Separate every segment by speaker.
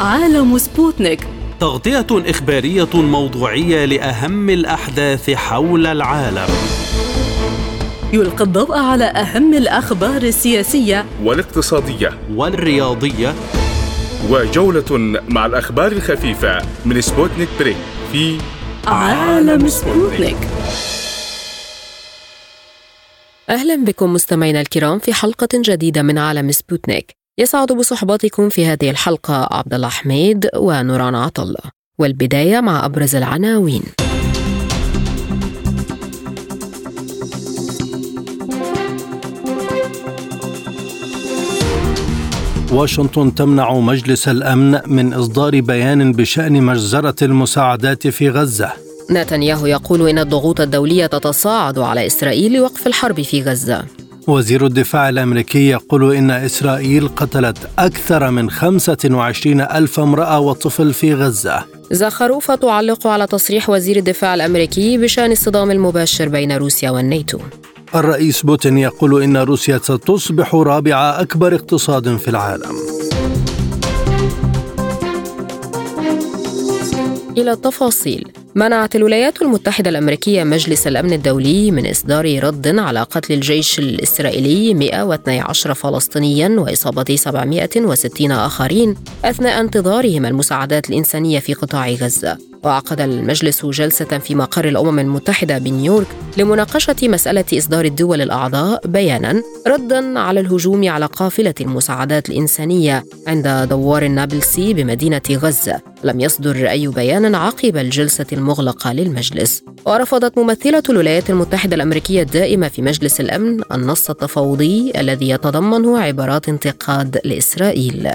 Speaker 1: عالم سبوتنيك.
Speaker 2: تغطية إخبارية موضوعية لأهم الأحداث حول العالم.
Speaker 1: يلقي الضوء على أهم الأخبار السياسية.
Speaker 3: والاقتصادية.
Speaker 2: والرياضية.
Speaker 3: وجولة مع الأخبار الخفيفة من سبوتنيك break في
Speaker 1: عالم سبوتنيك.
Speaker 4: أهلا بكم مستمعينا الكرام في حلقة جديدة من عالم سبوتنيك. يسعد بصحبتكم في هذه الحلقة عبد الله حميد ونوران عطلة والبداية مع أبرز العناوين.
Speaker 5: واشنطن تمنع مجلس الأمن من إصدار بيان بشأن مجزرة المساعدات في غزة.
Speaker 4: نتنياهو يقول إن الضغوط الدولية تتصاعد على إسرائيل لوقف الحرب في غزة.
Speaker 5: وزير الدفاع الأمريكي يقول إن إسرائيل قتلت أكثر من 25 ألف امرأة وطفل في غزة.
Speaker 4: زخروفة تعلق على تصريح وزير الدفاع الأمريكي بشأن الصدام المباشر بين روسيا والناتو.
Speaker 5: الرئيس بوتين يقول إن روسيا ستصبح رابع أكبر اقتصاد في العالم.
Speaker 4: إلى التفاصيل. منعت الولايات المتحدة الأمريكية مجلس الأمن الدولي من إصدار رد على قتل الجيش الإسرائيلي 112 فلسطينيا وإصابة 760 آخرين أثناء انتظارهم المساعدات الإنسانية في قطاع غزة. وعقد المجلس جلسة في مقر الأمم المتحدة بنيويورك لمناقشة مسألة إصدار الدول الأعضاء بيانا ردا على الهجوم على قافلة المساعدات الإنسانية عند دوار النابلسي بمدينة غزة. لم يصدر أي بيان عقب الجلسة المغلقة للمجلس. ورفضت ممثلة الولايات المتحدة الأمريكية الدائمة في مجلس الأمن النص التفاوضي الذي يتضمن عبارات انتقاد لإسرائيل.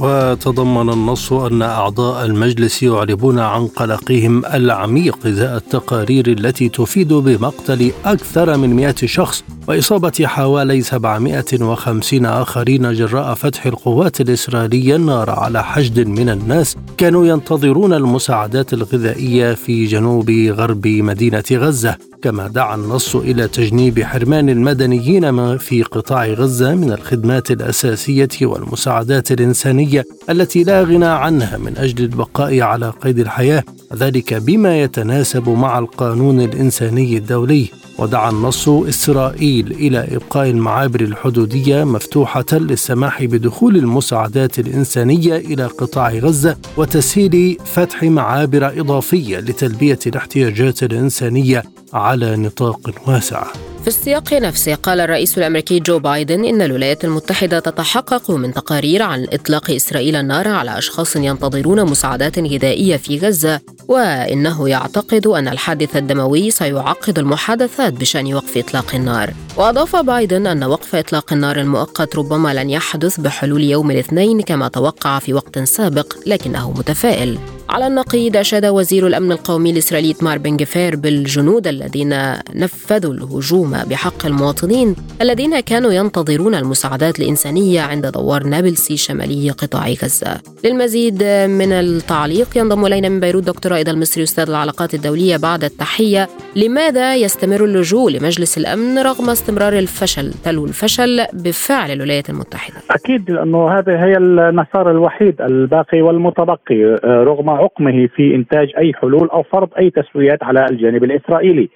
Speaker 5: وتضمن النص أن أعضاء المجلس يعربون عن قلقهم العميق إزاء التقارير التي تفيد بمقتل أكثر من 100 شخص وإصابة حوالي 750 آخرين جراء فتح القوات الإسرائيلية النار على حشد من الناس. كانوا ينتظرون المساعدات الغذائية في جنوب غرب مدينة غزة. كما دعا النص إلى تجنيب حرمان المدنيين في قطاع غزة من الخدمات الأساسية والمساعدات الإنسانية التي لا غنى عنها من أجل البقاء على قيد الحياة ذلك بما يتناسب مع القانون الإنساني الدولي. ودعا النص إسرائيل إلى إبقاء المعابر الحدودية مفتوحة للسماح بدخول المساعدات الإنسانية إلى قطاع غزة وتسهيل فتح معابر إضافية لتلبية الاحتياجات الإنسانية على نطاق واسع.
Speaker 4: في السياق نفسه. قال الرئيس الأمريكي جو بايدن إن الولايات المتحدة تتحقق من تقارير عن إطلاق إسرائيل النار على أشخاص ينتظرون مساعدات غذائية في غزة وإنه يعتقد أن الحادث الدموي سيعقد المحادثات بشأن وقف إطلاق النار. وأضاف بايدن أن وقف إطلاق النار المؤقت ربما لن يحدث بحلول يوم الاثنين كما توقع في وقت سابق لكنه متفائل. على النقيض أشاد وزير الأمن القومي الإسرائيلي تمار بن جفير بالجنود الذين نفذوا الهجوم بحق المواطنين الذين كانوا ينتظرون المساعدات الإنسانية عند دوار نابلسي شمالي قطاع غزة. للمزيد من التعليق ينضم إلينا من بيروت دكتور رائد المصري أستاذ العلاقات الدولية بعد التحية. لماذا يستمر اللجوء لمجلس الأمن رغم استمرار الفشل تلو الفشل بفعل الولايات المتحدة؟
Speaker 6: أكيد لأنه هذا هي المسار الوحيد الباقي والمتبقي رغم عقمه في إنتاج أي حلول أو فرض أي تسويات على الجانب الإسرائيلي.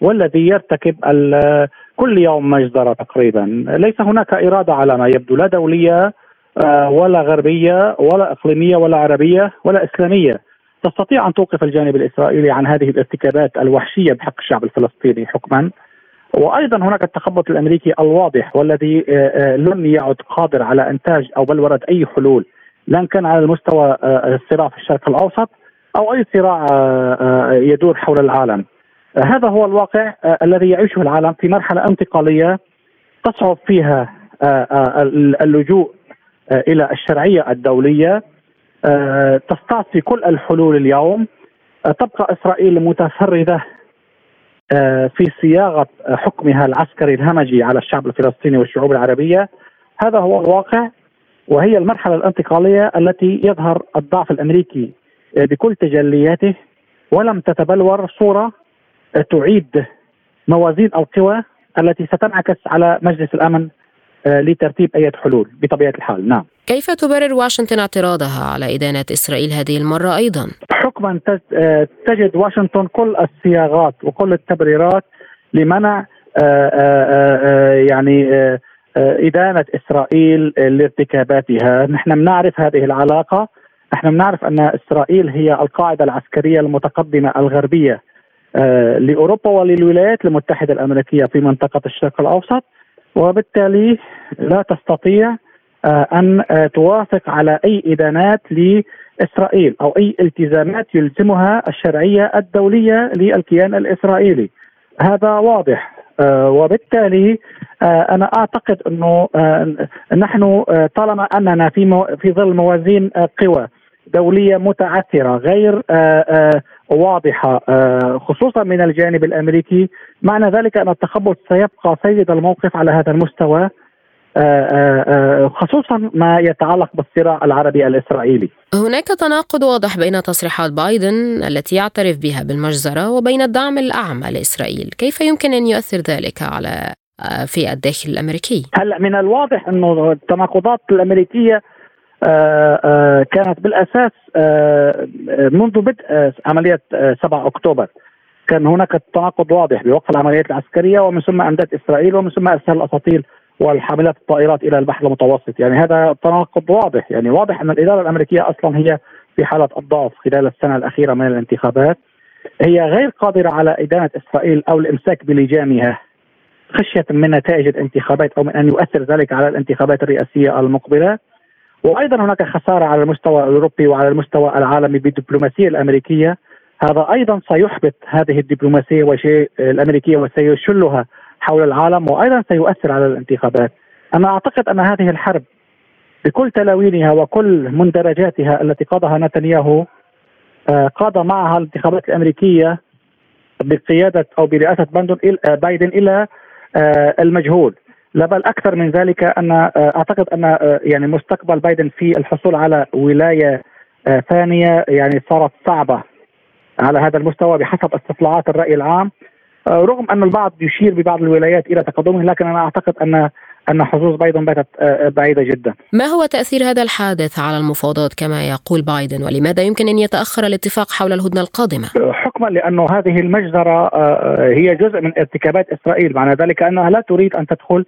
Speaker 6: والذي يرتكب كل يوم مجزرة تقريبا. ليس هناك إرادة على ما يبدو لا دولية ولا غربية ولا إقليمية ولا عربية ولا إسلامية. تستطيع أن توقف الجانب الإسرائيلي عن هذه الارتكابات الوحشية بحق الشعب الفلسطيني حكما. وأيضا هناك التخبط الأمريكي الواضح والذي لن يعد قادر على إنتاج أو بلوره أي حلول لأن كان على المستوى الصراع في الشرق الأوسط أو أي صراع يدور حول العالم. هذا هو الواقع الذي يعيشه العالم في مرحلة انتقالية تصعب فيها اللجوء إلى الشرعية الدولية. تستعصي كل الحلول اليوم. تبقى إسرائيل متفرده في صياغة حكمها العسكري الهمجي على الشعب الفلسطيني والشعوب العربية. هذا هو الواقع وهي المرحلة الانتقالية التي يظهر الضعف الأمريكي بكل تجلياته. ولم تتبلور صورة تعيد موازين القوى التي ستنعكس على مجلس الأمن لترتيب أي حلول بطبيعة الحال. نعم.
Speaker 4: كيف تبرر واشنطن اعتراضها على إدانة إسرائيل هذه المرة أيضا؟
Speaker 6: حكما آه، تجد واشنطن كل الصياغات وكل التبريرات لمنع آه، آه، يعني إدانة إسرائيل لارتكاباتها. نحن بنعرف هذه العلاقة. نحن بنعرف أن إسرائيل هي القاعدة العسكرية المتقدمة الغربية. لأوروبا وللولايات المتحدة الأمريكية في منطقة الشرق الأوسط وبالتالي لا تستطيع آه، أن آه، توافق على أي إدانات لإسرائيل أو أي التزامات يلزمها الشرعية الدولية للكيان الإسرائيلي. هذا واضح. آه، وبالتالي أنا أعتقد أنه نحن طالما أننا في في ظل موازين قوى دولية متعثرة غير واضحة خصوصا من الجانب الأمريكي معنى ذلك أن التخبط سيبقى سيد الموقف على هذا المستوى آه، آه، آه، خصوصا ما يتعلق بالصراع العربي الإسرائيلي.
Speaker 4: هناك تناقض واضح بين تصريحات بايدن التي يعترف بها بالمجزرة وبين الدعم الاعمى لإسرائيل، كيف يمكن أن يؤثر ذلك على في الداخل الأمريكي؟
Speaker 6: هلأ من الواضح أنه التناقضات الأمريكية كانت بالأساس منذ بدء عملية 7 أكتوبر. كان هناك تناقض واضح بوقف العمليات العسكرية ومن ثم أمداد إسرائيل ومن ثم أرسال الاساطيل والحاملات الطائرات إلى البحر المتوسط. يعني هذا تناقض واضح. يعني واضح أن الإدارة الأمريكية أصلا هي في حالة الضعف خلال السنة الأخيرة من الانتخابات. هي غير قادرة على إدانة إسرائيل أو الإمساك بلجامها خشية من نتائج الانتخابات أو من أن يؤثر ذلك على الانتخابات الرئاسية المقبلة. وأيضا هناك خسارة على المستوى الأوروبي وعلى المستوى العالمي بالدبلوماسية الأمريكية هذا أيضا سيحبط هذه الدبلوماسية الأمريكية وسيشلها حول العالم وأيضا سيؤثر على الانتخابات. أنا أعتقد أن هذه الحرب بكل تلاوينها وكل مندرجاتها التي قادها نتنياهو آه، قاد معها الانتخابات الأمريكية بقيادة أو برئاسة آه، بايدن إلى آه، المجهول لا بل أكثر من ذلك أن أعتقد أن يعني مستقبل بايدن في الحصول على ولاية ثانية يعني صارت صعبة على هذا المستوى بحسب استطلاعات الرأي العام آه، رغم أن البعض يشير ببعض الولايات إلى تقدمه لكن أنا أعتقد أن أن حظوظ بايدن باتت آه، بعيدة جدا.
Speaker 4: ما هو تأثير هذا الحادث على المفاوضات كما يقول بايدن ولماذا يمكن أن يتأخر الاتفاق حول الهدنة القادمة؟
Speaker 6: آه، حكما لأنه هذه المجزرة هي جزء من ارتكابات إسرائيل، معنى ذلك أنها لا تريد أن تدخل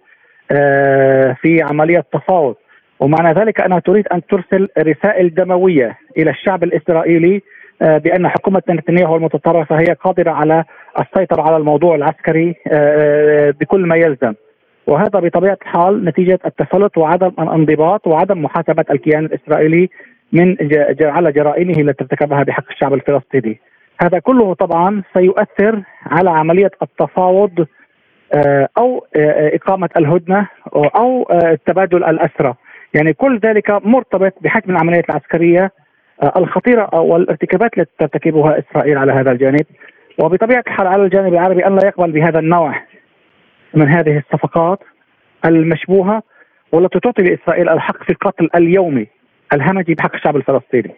Speaker 6: في عملية تفاوض، ومعنى ذلك أنها تريد أن ترسل رسائل دموية إلى الشعب الإسرائيلي آه، بأن حكومة نتنياهو المتطرفة هي قادرة على السيطرة على الموضوع العسكري آه، آه، بكل ما يلزم وهذا بطبيعة الحال نتيجة التسلط وعدم الانضباط وعدم محاسبة الكيان الإسرائيلي من على جرائمه التي ارتكبها بحق الشعب الفلسطيني. هذا كله طبعا سيؤثر على عملية التفاوض أو إقامة الهدنة أو تبادل الاسرى. يعني كل ذلك مرتبط بحجم العمليات العسكرية آه، الخطيرة والارتكابات التي ترتكبها إسرائيل على هذا الجانب وبطبيعة الحال على الجانب العربي أن لا يقبل بهذا النوع من هذه الصفقات المشبوهة والتي تعطي لإسرائيل الحق في القتل اليومي الهمجي بحق الشعب الفلسطيني.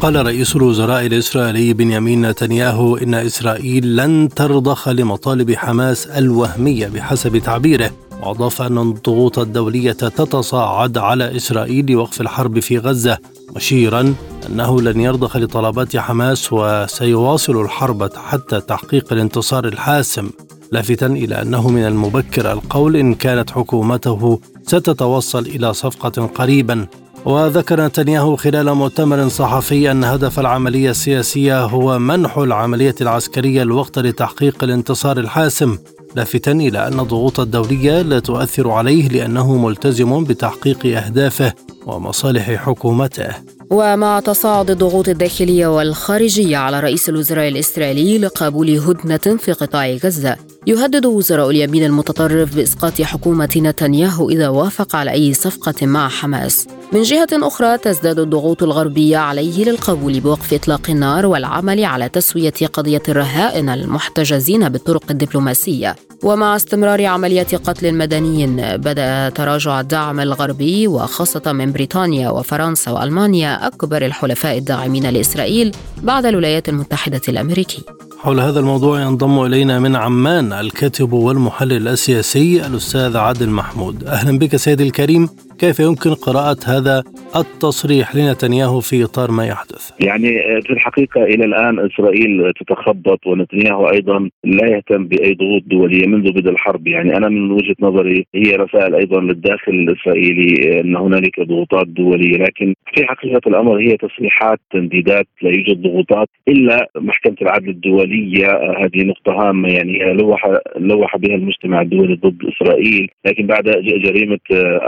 Speaker 5: قال رئيس الوزراء الإسرائيلي بنيامين نتنياهو إن إسرائيل لن ترضخ لمطالب حماس الوهمية بحسب تعبيره. وأضاف أن الضغوط الدولية تتصاعد على إسرائيل لوقف الحرب في غزة مشيرا أنه لن يرضخ لطلبات حماس وسيواصل الحرب حتى تحقيق الانتصار الحاسم لافتا إلى أنه من المبكر القول إن كانت حكومته ستتوصل إلى صفقة قريبا. وذكر نتنياهو خلال مؤتمر صحفي أن هدف العملية السياسية هو منح العملية العسكرية الوقت لتحقيق الانتصار الحاسم لافتا إلى أن الضغوط الدولية لا تؤثر عليه لأنه ملتزم بتحقيق أهدافه ومصالح حكومته.
Speaker 4: ومع تصاعد الضغوط الداخلية والخارجية على رئيس الوزراء الإسرائيلي لقبول هدنة في قطاع غزة. يهدد وزراء اليمين المتطرف بإسقاط حكومة نتنياهو إذا وافق على أي صفقة مع حماس. من جهة أخرى تزداد الضغوط الغربية عليه للقبول بوقف إطلاق النار والعمل على تسوية قضية الرهائن المحتجزين بالطرق الدبلوماسية. ومع استمرار عمليات قتل المدنيين بدأ تراجع الدعم الغربي وخاصة من بريطانيا وفرنسا وألمانيا أكبر الحلفاء الداعمين لإسرائيل بعد الولايات المتحدة الامريكيه
Speaker 5: حول هذا الموضوع ينضم إلينا من عمان الكاتب والمحلل السياسي الأستاذ عادل محمود. أهلا بك سيدي الكريم. كيف يمكن قراءة هذا التصريح لنتنياهو في إطار ما يحدث؟
Speaker 7: يعني في الحقيقة إلى الآن إسرائيل تتخبط ونتنياهو أيضا لا يهتم بأي ضغوط دولية منذ بدء الحرب. يعني أنا من وجهة نظري هي رسائل أيضا للداخل الإسرائيلي أن هنالك ضغوطات دولية لكن في حقيقة الأمر هي تصريحات تنديدات لا يوجد ضغوطات إلا محكمة العدل الدولية. هذه نقطة هامة يعني لوح لوح بها المجتمع الدولي ضد إسرائيل. لكن بعد جريمة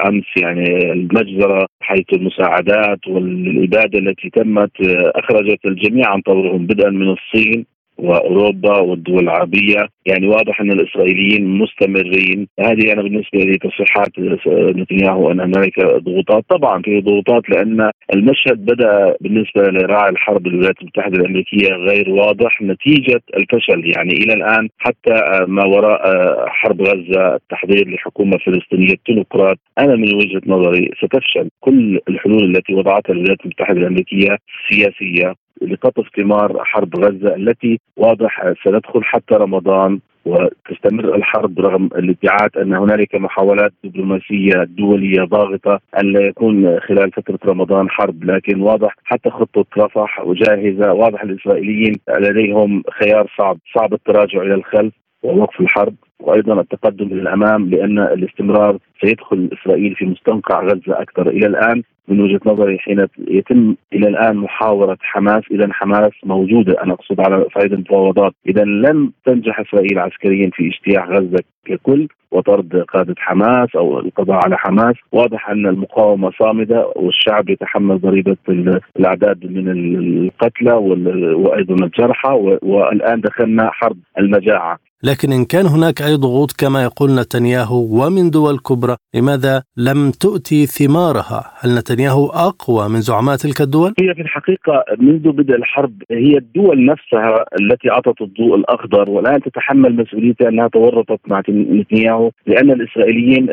Speaker 7: أمس يعني يعني المجزرة حيث المساعدات والاباده التي تمت أخرجت الجميع عن طورهم بدءا من الصين. وأوروبا والدول العربية. يعني واضح أن الإسرائيليين مستمرين. هذه أنا بالنسبة لي تصريحات نتنياهو أن هنالك ضغوطات. طبعا في ضغوطات لأن المشهد بدأ بالنسبة لراعي الحرب الولايات المتحدة الأمريكية غير واضح نتيجة الفشل. يعني إلى الآن حتى ما وراء حرب غزة التحضير لحكومة فلسطينية تلقرات أنا من وجهة نظري ستفشل كل الحلول التي وضعتها الولايات المتحدة الأمريكية سياسية. لقطف ثمار حرب غزة التي واضح سندخل حتى رمضان وتستمر الحرب رغم الادعاءات أن هنالك محاولات دبلوماسية دولية ضاغطة أن لا يكون خلال فترة رمضان حرب لكن واضح حتى خطة رفح وجاهزة واضح الإسرائيليين لديهم خيار صعب صعب التراجع إلى الخلف ووقف الحرب وأيضا التقدم إلى الامام لأن الاستمرار سيدخل إسرائيل في مستنقع غزة أكثر. إلى الآن من وجهة نظري حين يتم إلى الآن محاورة حماس إذا حماس موجودة. أنا أقصد على صعيد المفاوضات. إذا لم تنجح إسرائيل عسكريا في اجتياح غزة ككل وطرد قادة حماس أو القضاء على حماس. واضح أن المقاومة صامدة والشعب يتحمل ضريبة الأعداد من القتلى وأيضا الجرحى. والآن دخلنا حرب المجاعة.
Speaker 5: لكن إن كان هناك أي ضغوط كما يقول نتنياهو ومن دول كبرى لماذا لم تؤتي ثمارها؟ هل نتنياهو أقوى من زعماء تلك الدول؟
Speaker 7: هي في الحقيقة منذ بدء الحرب هي الدول نفسها التي أعطت الضوء الأخضر والآن تتحمل مسؤوليتها أنها تورطت مع نتنياهو لأن الإسرائيليين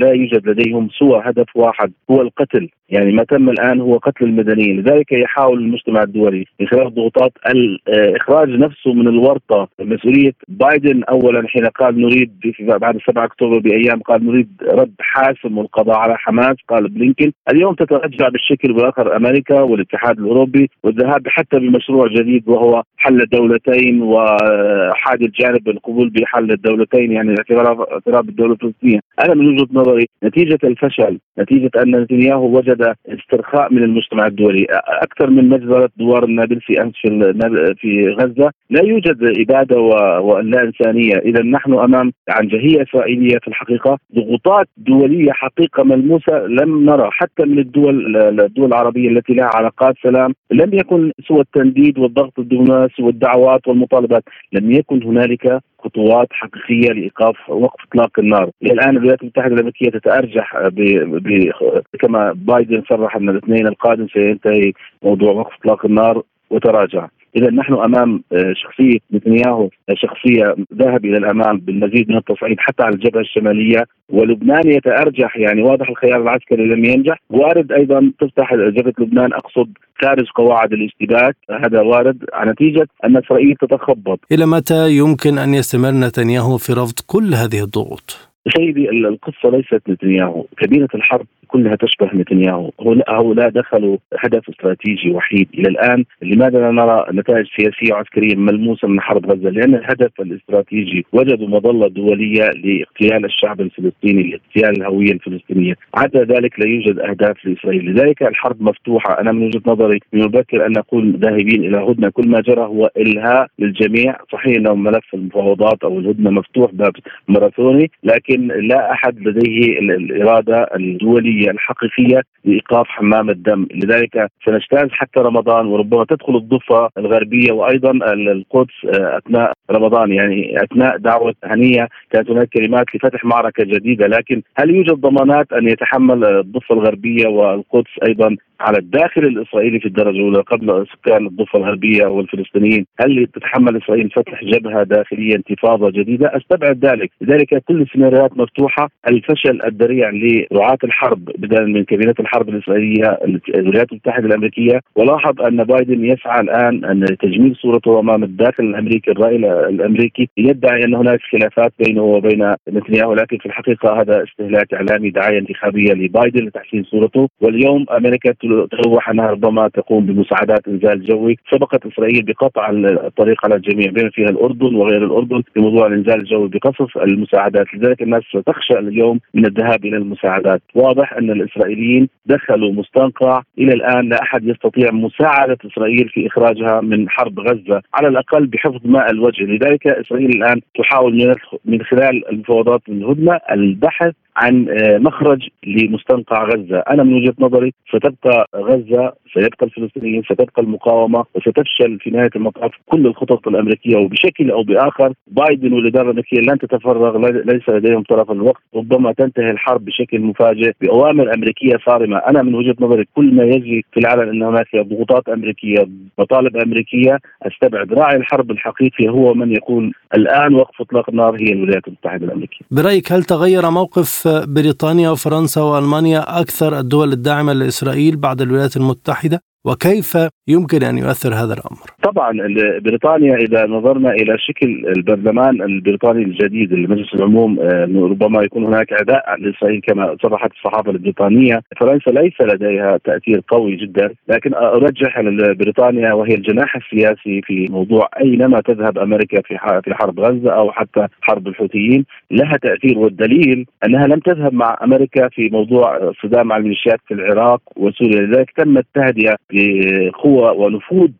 Speaker 7: لا يوجد لديهم سوى هدف واحد هو القتل. يعني ما تم الآن هو قتل المدنيين. لذلك يحاول المجتمع الدولي من خلال الضغوطات الإخراج نفسه من الورطة مسؤولية بايدن اولا حين قال نريد بعد 7 أكتوبر بأيام قال نريد رد حاسم والقضاء على حماس قال بلينكن اليوم تترجع بالشكل بالاخر أمريكا والاتحاد الأوروبي والذهاب حتى بمشروع جديد وهو حل الدولتين وحاد الجانب بالقبول بحل الدولتين يعني الاعتراف اعتراف بالدولة الفلسطينية. أنا من وجهة نظري نتيجة الفشل نتيجة أن نتنياهو وجد استرخاء من المجتمع الدولي. أكثر من مجزرة دوار النابلسي امس في في غزة. لا يوجد إبادة ولا إنسانية. إذا نحن أمام عنجهيه إسرائيلية في الحقيقة ضغوطات دولية حقيقة ملموسة لم نرى حتى من الدول الدول العربية التي لها علاقات سلام لم يكن سوى التنديد والضغط الدبلوماسي والدعوات والمطالبات لم يكن هنالك خطوات حقيقية لإيقاف وقف إطلاق النار، الآن الولايات المتحدة الأمريكية تتأرجح ب... ب... كما بايدن صرح أن الاثنين القادم سينتهي موضوع وقف إطلاق النار وتراجع. إذا نحن أمام آه، شخصية نتنياهو آه، شخصية ذاهب إلى الأمام بالمزيد من التصعيد حتى على الجبهة الشمالية. ولبنان يتأرجح يعني واضح الخيار العسكري لم ينجح. وارد أيضا تفتح جبهة لبنان أقصد خارج قواعد الاشتباك. هذا وارد نتيجة أن إسرائيل تتخبط.
Speaker 5: إلى متى يمكن أن يستمر نتنياهو في رفض كل هذه الضغوط؟
Speaker 7: سيدي القصة ليست نتنياهو. كبيرة الحرب كلها تشبه نتنياهو. هؤلاء دخلوا هدف استراتيجي وحيد. إلى الآن لماذا لا نرى نتائج سياسية وعسكرية ملموسة من حرب غزة؟ لأن الهدف الاستراتيجي وجدوا مظلة دولية لاغتيال الشعب الفلسطيني لاغتيال الهوية الفلسطينية. عدا ذلك لا يوجد أهداف لإسرائيل. لذلك الحرب مفتوحة. أنا من وجهة نظري من المبكر أن نقول ذاهبين إلى هدنة. كل ما جرى هو إلهاء للجميع. صحيح أنه ملف المفاوضات أو الهدنة مفتوح باب ماراثوني. لكن لا أحد لديه الإرادة الدولية الحقيقية لإيقاف حمام الدم. لذلك سنجتاز حتى رمضان وربما تدخل الضفة الغربية وأيضا القدس آه، أثناء رمضان. يعني أثناء دعوة هنية كانت هناك كلمات لفتح معركة جديدة. لكن هل يوجد ضمانات أن يتحمل الضفة الغربية والقدس أيضا على الداخل الإسرائيلي في الدرجة الأولى قبل سكان الضفة الغربية والفلسطينيين، هل تتحمل إسرائيل فتح جبهة داخلية انتفاضة جديدة؟ أستبعد ذلك، لذلك كل السيناريوهات مفتوحة، الفشل الذريع لرعاة الحرب بدلا من كابينة الحرب الإسرائيلية الولايات المتحدة الأمريكية، ولاحظ أن بايدن يسعى الآن أن تجميل صورته أمام الداخل الأمريكي الرأي الأمريكي. يدعي أن هناك خلافات بينه وبين نتنياهو لكن في الحقيقة هذا استهلاك إعلامي دعاية انتخابية لبايدن لتحسين صورته. واليوم أمريكا تلوح انها ربما تقوم بمساعدات إنزال جوي. سبقت إسرائيل بقطع الطريق على الجميع بما فيها الأردن وغير الأردن في موضوع الإنزال الجوي بقصف المساعدات. لذلك الناس تخشى اليوم من الذهاب إلى المساعدات. واضح أن الإسرائيليين دخلوا مستنقع. إلى الآن لا أحد يستطيع مساعدة إسرائيل في إخراجها من حرب غزة على الأقل بحفظ ماء الوجه. لذلك إسرائيل الآن تحاول من خلال المفاوضات الهدنه البحث عن آه، مخرج لمستنقع غزة، أنا من وجهة نظري ستبقى غزة سيبقى الفلسطينيين ستبقى المقاومة وستفشل في نهاية المطاف كل الخطط الأمريكية. وبشكل أو بآخر بايدن والإدارة الأمريكية لن تتفرغ ليس لديهم طرف الوقت. ربما تنتهي الحرب بشكل مفاجئ بأوامر أمريكية صارمة. أنا من وجهة نظري كل ما يجري في العالم إن هناك ضغوطات أمريكية مطالب أمريكية أستبعد. راعي الحرب الحقيقي هو من يقول الآن وقف إطلاق النار هي الولايات المتحدة الأمريكية.
Speaker 5: برأيك هل تغير موقف بريطانيا وفرنسا وألمانيا أكثر الدول الداعمة لإسرائيل بعد الولايات المتحدة. وكيف يمكن أن يؤثر هذا الأمر؟
Speaker 7: طبعا بريطانيا إذا نظرنا إلى شكل البرلمان البريطاني الجديد لمجلس العموم آه، ربما يكون هناك أداء لاسرائيل كما صرحت الصحافة البريطانية، فرنسا ليس لديها تأثير قوي جدا، لكن أرجح بريطانيا وهي الجناح السياسي في موضوع أينما تذهب أمريكا في في حرب غزة أو حتى حرب الحوثيين. لها تأثير والدليل أنها لم تذهب مع أمريكا في موضوع صدام مع الميليشيات في العراق وسوريا، لذلك تم التهدئة بقوة ونفوذ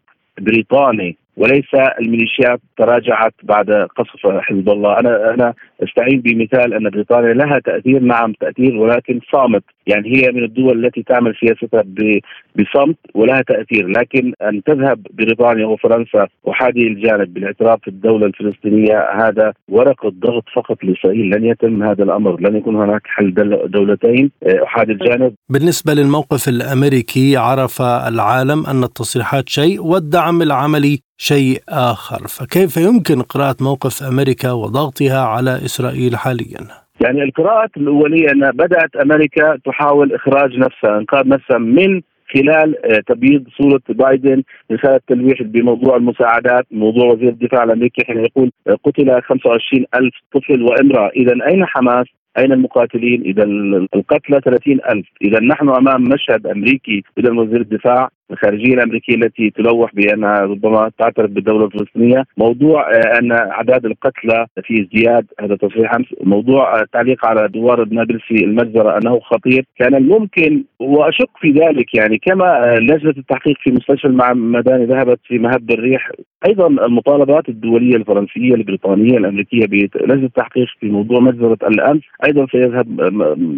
Speaker 7: بريطاني وليس الميليشيات تراجعت بعد قصف حزب الله. أنا أنا أستعين بمثال أن بريطانيا لها تأثير. نعم تأثير ولكن صامت. يعني هي من الدول التي تعمل سياستها بصمت ولها تأثير. لكن أن تذهب بريطانيا وفرنسا احادي الجانب بالاعتراف بالدولة الفلسطينية هذا ورقه ضغط فقط لإسرائيل. لن يتم هذا الأمر. لن يكون هناك حل دولتين احادي الجانب.
Speaker 5: بالنسبة للموقف الأمريكي عرف العالم أن التصريحات شيء والدعم العملي شيء آخر. فكيف يمكن قراءة موقف أمريكا وضغطها على إسرائيل حاليا؟
Speaker 7: يعني القراءة الأولية أن بدأت أمريكا تحاول إخراج نفسها إنقاذ نفسها من خلال آه، تبييض صورة بايدن من خلال التلويح بموضوع المساعدات موضوع وزير الدفاع الأمريكي حين يقول آه، قتل 25 ألف طفل وامرأة. إذا أين حماس؟ أين المقاتلين؟ إذا القتلى 30 ألف. إذا نحن أمام مشهد أمريكي إذا وزير الدفاع الخارجية الأمريكية التي تلوح بأنها ربما تعترف بالدولة الفلسطينية، موضوع آه، أن أعداد القتلى في ازدياد هذا تصريح أمس، موضوع التعليق على دوار نابلسي المجزرة أنه خطير، كان الممكن وأشك في ذلك يعني كما آه، لجنة التحقيق في مستشفى المداني ذهبت في مهب الريح، أيضا المطالبات الدولية الفرنسية البريطانية الأمريكية بلجنة التحقيق في موضوع مجزرة الأمس. أيضا سيذهب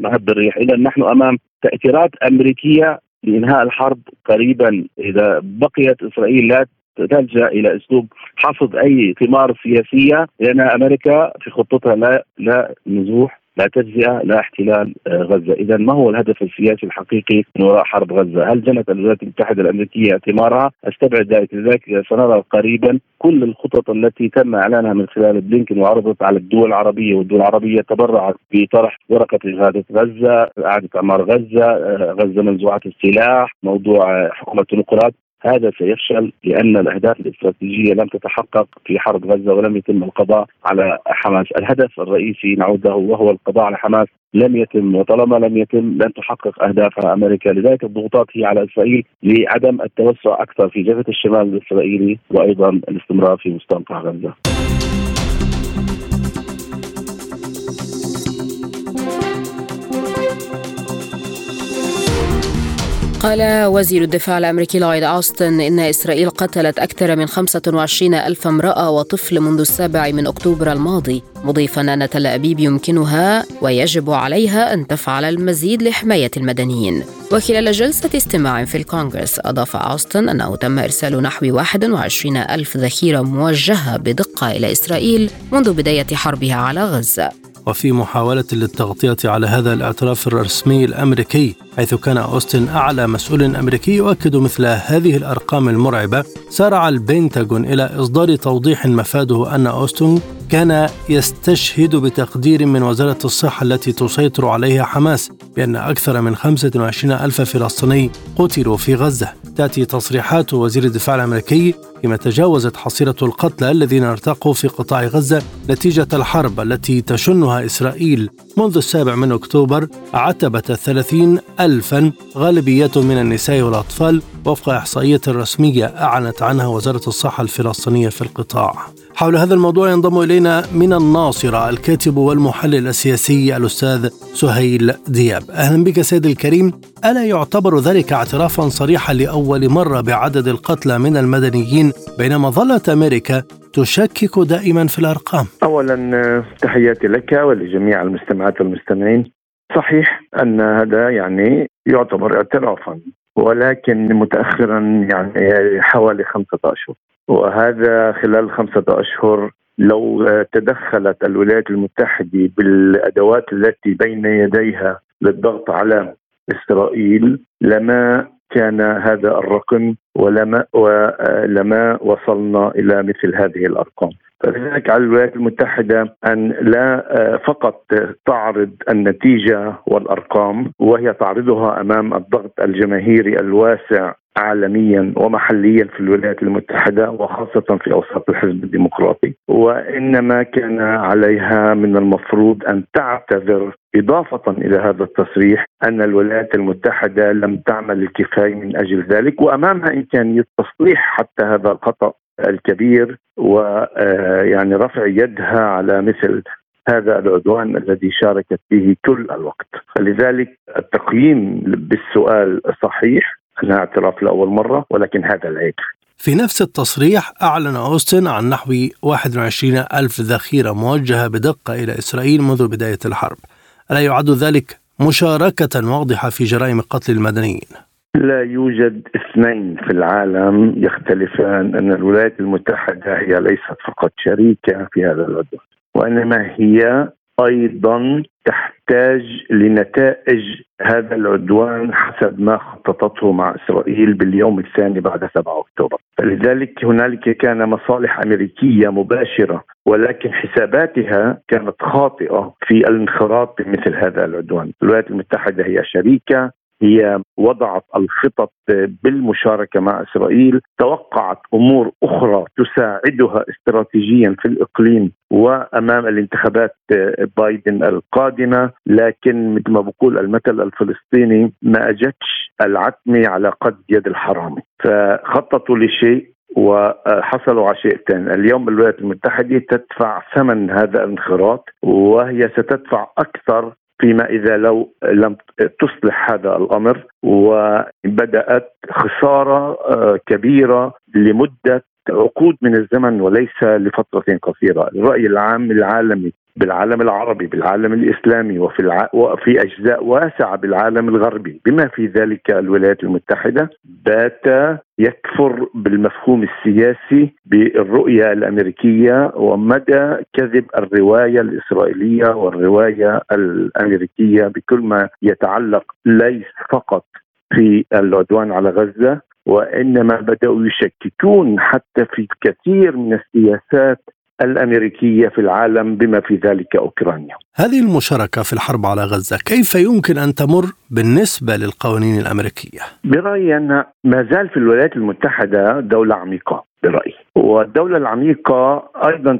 Speaker 7: مهب الريح، اذا نحن أمام تأثيرات أمريكية لإنهاء الحرب قريبا. إذا بقيت إسرائيل لا تلجأ إلى أسلوب حصد أي ثمار سياسية لأن أمريكا في خطتها لا لا نزوح. لا تجزئة لا احتلال آه، غزة، اذا ما هو الهدف السياسي الحقيقي من وراء حرب غزة؟ هل جنت الولايات المتحدة الأمريكية ثمارها؟ أستبعد ذلك، لذلك سنرى قريبا كل الخطط التي تم إعلانها من خلال بلينكن وعرضت على الدول العربية والدول العربية تبرعت بطرح ورقة اجهاده غزة، إعادة إعمار غزة، آه، غزة منزوعة السلاح، موضوع حكومة التنقلات، هذا سيفشل لأن الأهداف الاستراتيجية لم تتحقق في حرب غزة ولم يتم القضاء على حماس، الهدف الرئيسي نعود له وهو القضاء على حماس لم يتم وطالما لم يتم لن تحقق أهدافها أمريكا، لذلك الضغوطات هي على إسرائيل لعدم التوسع أكثر في جبهة الشمال الإسرائيلي وأيضا الاستمرار في مستنقع غزة.
Speaker 4: قال وزير الدفاع الأمريكي لويد أوستن إن إسرائيل قتلت أكثر من 25 ألف امرأة وطفل منذ السابع من أكتوبر الماضي مضيفا أن تل أبيب يمكنها ويجب عليها أن تفعل المزيد لحماية المدنيين. وخلال جلسة استماع في الكونغرس أضاف أوستن أنه تم إرسال نحو 21 ألف ذخيرة موجهة بدقة إلى إسرائيل منذ بداية حربها على غزة.
Speaker 5: وفي محاولة للتغطية على هذا الاعتراف الرسمي الأمريكي حيث كان أوستن أعلى مسؤول أمريكي يؤكد مثل هذه الأرقام المرعبة سارع البنتاغون إلى إصدار توضيح مفاده أن أوستن كان يستشهد بتقدير من وزارة الصحة التي تسيطر عليها حماس بأن أكثر من 25 ألف فلسطيني قتلوا في غزة. تأتي تصريحات وزير الدفاع الأمريكي فيما تجاوزت حصيلة القتلى الذين ارتقوا في قطاع غزة نتيجة الحرب التي تشنها إسرائيل منذ السابع من أكتوبر عتبة الثلاثين ألفا غالبيتهم من النساء والأطفال وفق إحصائية رسمية أعلنت عنها وزارة الصحة الفلسطينية في القطاع. حول هذا الموضوع ينضم إلينا من الناصرة الكاتب والمحلل السياسي الأستاذ سهيل دياب. أهلا بك سيد الكريم. ألا يعتبر ذلك اعترافا صريحا لأول مرة بعدد القتلى من المدنيين بينما ظلت أمريكا تشكك دائما في الأرقام؟
Speaker 8: أولا تحياتي لك ولجميع المستمعات والمستمعين. صحيح أن هذا يعني يعتبر اعترافا ولكن متأخرا يعني حوالي خمسة أشهر وهذا خلال خمسة أشهر لو تدخلت الولايات المتحدة بالأدوات التي بين يديها للضغط على إسرائيل لما كان هذا الرقم ولما ولما وصلنا إلى مثل هذه الأرقام. فلذلك على الولايات المتحدة أن لا فقط تعرض النتيجة والأرقام وهي تعرضها أمام الضغط الجماهيري الواسع عالميا ومحليا في الولايات المتحدة وخاصة في أوساط الحزب الديمقراطي. وإنما كان عليها من المفروض أن تعتذر إضافة إلى هذا التصريح أن الولايات المتحدة لم تعمل الكفاية من أجل ذلك وأمامها إمكانية تصليح حتى هذا الخطأ. الكبير ويعني رفع يدها على مثل هذا العدوان الذي شاركت به كل الوقت. فلذلك التقييم بالسؤال صحيح أنها اعتراف لأول مرة ولكن هذا العيب.
Speaker 5: في نفس التصريح أعلن أوستن عن نحو 21 ألف ذخيرة موجهة بدقة إلى إسرائيل منذ بداية الحرب. ألا يعد ذلك مشاركة واضحة في جرائم قتل المدنيين؟
Speaker 8: لا يوجد اثنين في العالم يختلفان أن الولايات المتحدة هي ليست فقط شريكة في هذا العدوان وإنما هي أيضا تحتاج لنتائج هذا العدوان حسب ما خططته مع إسرائيل باليوم الثاني بعد 7 أكتوبر، فلذلك هنالك كان مصالح أمريكية مباشرة ولكن حساباتها كانت خاطئة في الانخراط بمثل هذا العدوان، الولايات المتحدة هي شريكة هي وضعت الخطط بالمشاركة مع إسرائيل، توقعت أمور أخرى تساعدها استراتيجيا في الإقليم وأمام الانتخابات بايدن القادمة، لكن مثل ما بقول المثل الفلسطيني ما أجتش العتمه على قد يد الحرامي، فخططوا لشيء وحصلوا على شيء ثاني اليوم الولايات المتحدة تدفع ثمن هذا الانخراط وهي ستدفع أكثر فيما إذا لو لم تصلح هذا الأمر وبدأت خسارة كبيرة لمدة عقود من الزمن وليس لفترة قصيرة، الرأي العام العالمي بالعالم العربي بالعالم الإسلامي وفي الع... وفي أجزاء واسعة بالعالم الغربي. بما في ذلك الولايات المتحدة بات يكفر بالمفهوم السياسي بالرؤية الأمريكية ومدى كذب الرواية الإسرائيلية والرواية الأمريكية بكل ما يتعلق ليس فقط في العدوان على غزة وإنما بدأوا يشككون حتى في كثير من السياسات الأمريكية في العالم بما في ذلك أوكرانيا.
Speaker 5: هذه المشاركة في الحرب على غزة كيف يمكن أن تمر بالنسبة للقوانين الأمريكية؟
Speaker 8: برأيي أن ما زال في الولايات المتحدة دولة عميقة برأيي، والدولة العميقة أيضا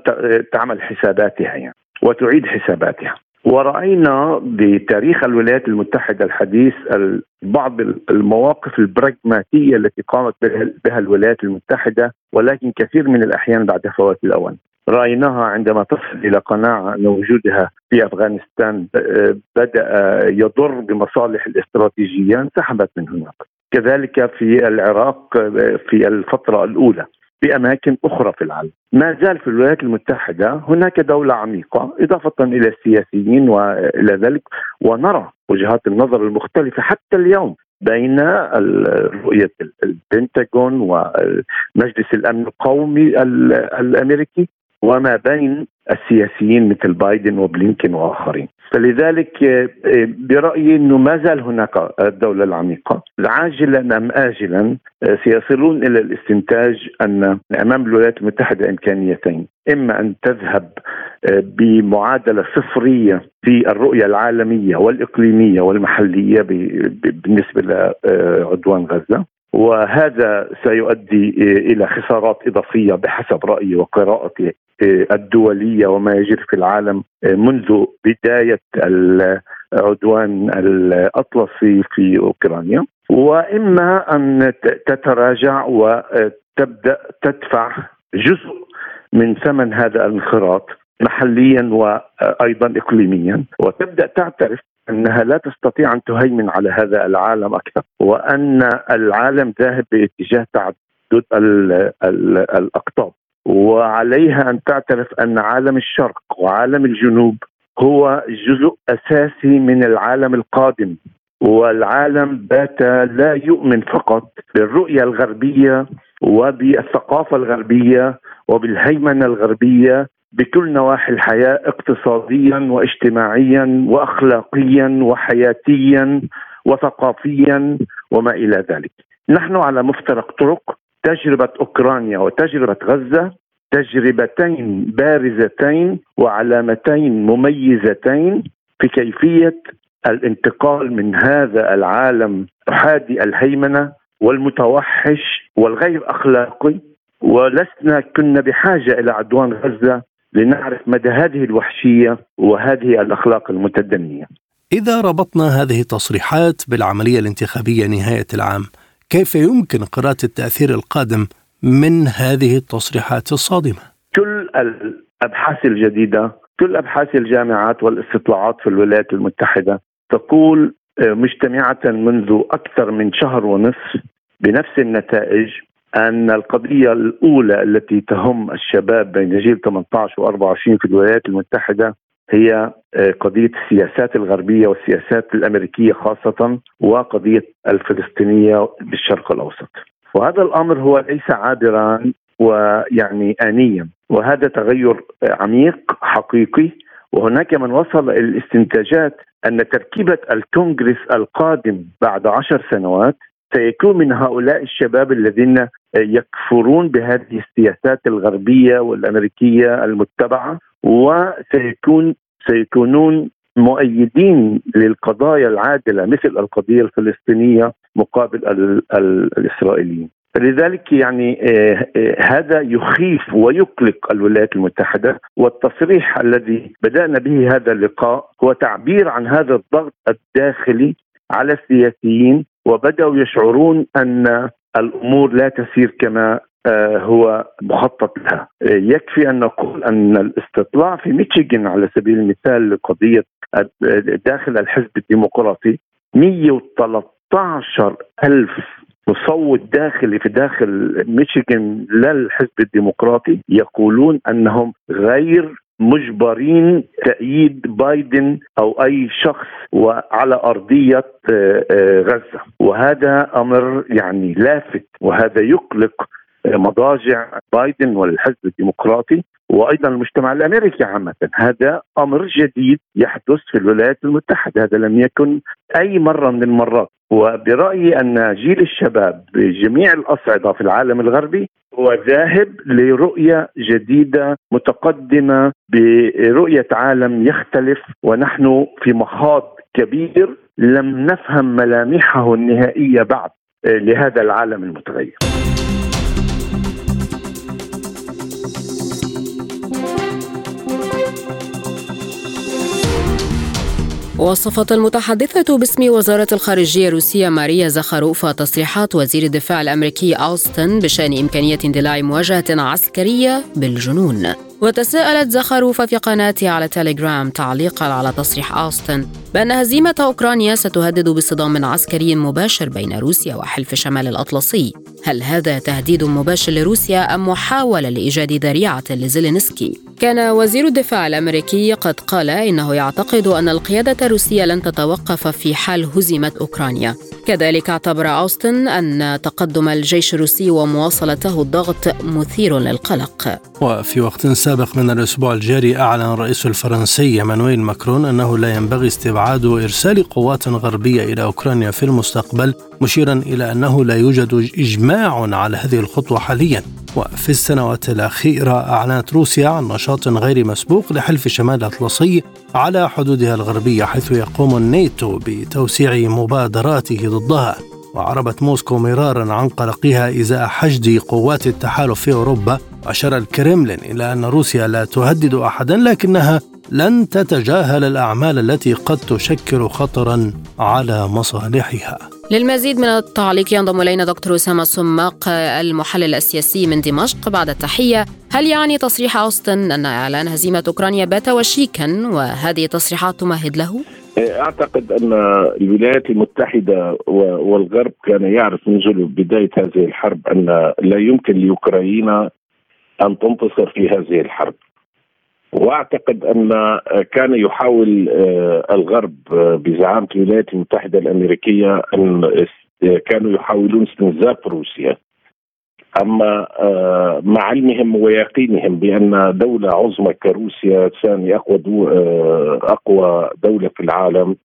Speaker 8: تعمل حساباتها يعني وتعيد حساباتها. ورأينا بتاريخ الولايات المتحدة الحديث بعض المواقف البراغماتية التي قامت بها الولايات المتحدة ولكن كثير من الأحيان بعد فوات الأوان رأيناها عندما تصل إلى قناعة أن وجودها في أفغانستان بدأ يضر بمصالح الاستراتيجية انسحبت من هناك كذلك في العراق في الفترة الأولى في أماكن أخرى في العالم. ما زال في الولايات المتحدة هناك دولة عميقة إضافة إلى السياسيين وإلى ذلك ونرى وجهات النظر المختلفة حتى اليوم بين رؤية البنتاغون ومجلس الأمن القومي الأمريكي وما بين السياسيين مثل بايدن وبلينكن وآخرين. فلذلك آه، آه، برأيي إنه ما زال هناك الدولة العميقة. عاجلا أم اجلا آه، سيصلون إلى الاستنتاج أن أمام الولايات المتحدة إمكانيتين. إما أن تذهب بمعادلة صفرية في الرؤية العالمية والإقليمية والمحلية بالنسبة لعدوان غزة. وهذا سيؤدي إلى خسارات إضافية بحسب رأيي وقراءتي الدولية وما يجري في العالم منذ بداية العدوان الأطلسي في أوكرانيا. وإما أن تتراجع وتبدا تدفع جزء من ثمن هذا الانخراط محليا وأيضا اقليميا. وتبدأ تعترف أنها لا تستطيع أن تهيمن على هذا العالم أكثر وأن العالم ذاهب باتجاه تعدد الأقطاب. وعليها أن تعترف أن عالم الشرق وعالم الجنوب هو جزء أساسي من العالم القادم والعالم بات لا يؤمن فقط بالرؤية الغربية وبالثقافة الغربية وبالهيمنة الغربية بكل نواحي الحياة اقتصاديا واجتماعيا واخلاقيا وحياتيا وثقافيا وما إلى ذلك. نحن على مفترق طرق تجربة أوكرانيا وتجربة غزة تجربتين بارزتين وعلامتين مميزتين في كيفية الانتقال من هذا العالم أحادي الهيمنة والمتوحش والغير أخلاقي ولسنا كنا بحاجة إلى عدوان غزة لنعرف مدى هذه الوحشية وهذه الأخلاق المتدنية.
Speaker 5: إذا ربطنا هذه التصريحات بالعملية الانتخابية نهاية العام، كيف يمكن قراءة التأثير القادم من هذه التصريحات الصادمة؟
Speaker 8: كل الأبحاث الجديدة، كل أبحاث الجامعات والاستطلاعات في الولايات المتحدة تقول آه، مجتمعة منذ أكثر من شهر ونصف بنفس النتائج أن القضية الأولى التي تهم الشباب بين جيل 18 و24 في الولايات المتحدة هي آه، قضية السياسات الغربية والسياسات الأمريكية خاصة وقضية الفلسطينية بالشرق الأوسط. وهذا الأمر هو ليس عابرا ويعني انيا. وهذا تغير عميق حقيقي. وهناك من وصل إلى الاستنتاجات أن تركيبة الكونغرس القادم بعد عشر سنوات سيكون من هؤلاء الشباب الذين يكفرون بهذه السياسات الغربية والأمريكية المتبعة. وسيكون سيكونون مؤيدين للقضايا العادلة مثل القضية الفلسطينية مقابل الإسرائيليين. لذلك يعني آه، آه، هذا يخيف ويقلق الولايات المتحدة والتصريح الذي بدأنا به هذا اللقاء هو تعبير عن هذا الضغط الداخلي على السياسيين وبدأوا يشعرون أن الأمور لا تسير كما آه، هو مخطط لها. يكفي أن نقول أن الاستطلاع في ميشيغان على سبيل المثال لقضية داخل الحزب الديمقراطي 113 ألف مصوت داخلي في داخل ميشيغان للحزب الديمقراطي يقولون أنهم غير مجبرين تأييد بايدن أو أي شخص وعلى أرضية آه، آه، غزة. وهذا أمر يعني لافت وهذا يقلق مضاجع بايدن والحزب الديمقراطي وأيضا المجتمع الأمريكي عامة، هذا أمر جديد يحدث في الولايات المتحدة، هذا لم يكن أي مرة من المرات، وبرأيي أن جيل الشباب بجميع الأصعدة في العالم الغربي هو ذاهب لرؤية جديدة متقدمة برؤية عالم يختلف ونحن في مخاض كبير لم نفهم ملامحه النهائية بعد لهذا العالم المتغير.
Speaker 4: وصفت المتحدثة باسم وزارة الخارجية الروسية ماريا زخاروفا تصريحات وزير الدفاع الأمريكي أوستن بشأن إمكانية اندلاع مواجهة عسكرية بالجنون وتساءلت زخاروفا في قناتها على تيليجرام تعليقا على تصريح أوستن بأن هزيمة أوكرانيا ستهدد بصدام عسكري مباشر بين روسيا وحلف شمال الأطلسي هل هذا تهديد مباشر لروسيا أم محاولة لإيجاد ذريعة لزيلينسكي؟ كان وزير الدفاع الأمريكي قد قال إنه يعتقد أن القيادة الروسية لن تتوقف في حال هزمت أوكرانيا. كذلك اعتبر أوستن أن تقدم الجيش الروسي ومواصلته الضغط مثير للقلق.
Speaker 5: وفي وقت سابق من الأسبوع الجاري أعلن الرئيس الفرنسي مانويل ماكرون أنه لا ينبغي استبعاد إرسال قوات غربية إلى أوكرانيا في المستقبل مشيرا إلى أنه لا يوجد إجماع على هذه الخطوة حاليا. وفي السنوات الأخيرة أعلنت روسيا عن نشاط غير مسبوق لحلف شمال الأطلسي على حدودها الغربية حيث يقوم الناتو بتوسيع مبادراته ضدها. وعربت موسكو مرارا عن قلقها إزاء حشد قوات التحالف في أوروبا. واشار الكرملين إلى أن روسيا لا تهدد احدا لكنها لن تتجاهل الأعمال التي قد تشكل خطرا على مصالحها.
Speaker 4: للمزيد من التعليق ينضم إلينا دكتور أسامة سماق المحلل السياسي من دمشق بعد التحية، هل يعني تصريح أوستن أن إعلان هزيمة أوكرانيا بات وشيكا وهذه التصريحات تمهد له؟
Speaker 9: أعتقد أن الولايات المتحدة والغرب كان يعرف منذ بداية هذه الحرب أن لا يمكن لأوكرانيا أن تنتصر في هذه الحرب واعتقد أن كان يحاول آه، الغرب آه، بزعامة الولايات المتحدة الأمريكية أن كانوا يحاولون استنزاف روسيا. أما آه، مع علمهم ويقينهم بأن دولة عظمى كروسيا ثاني أقوى أقوى دولة في العالم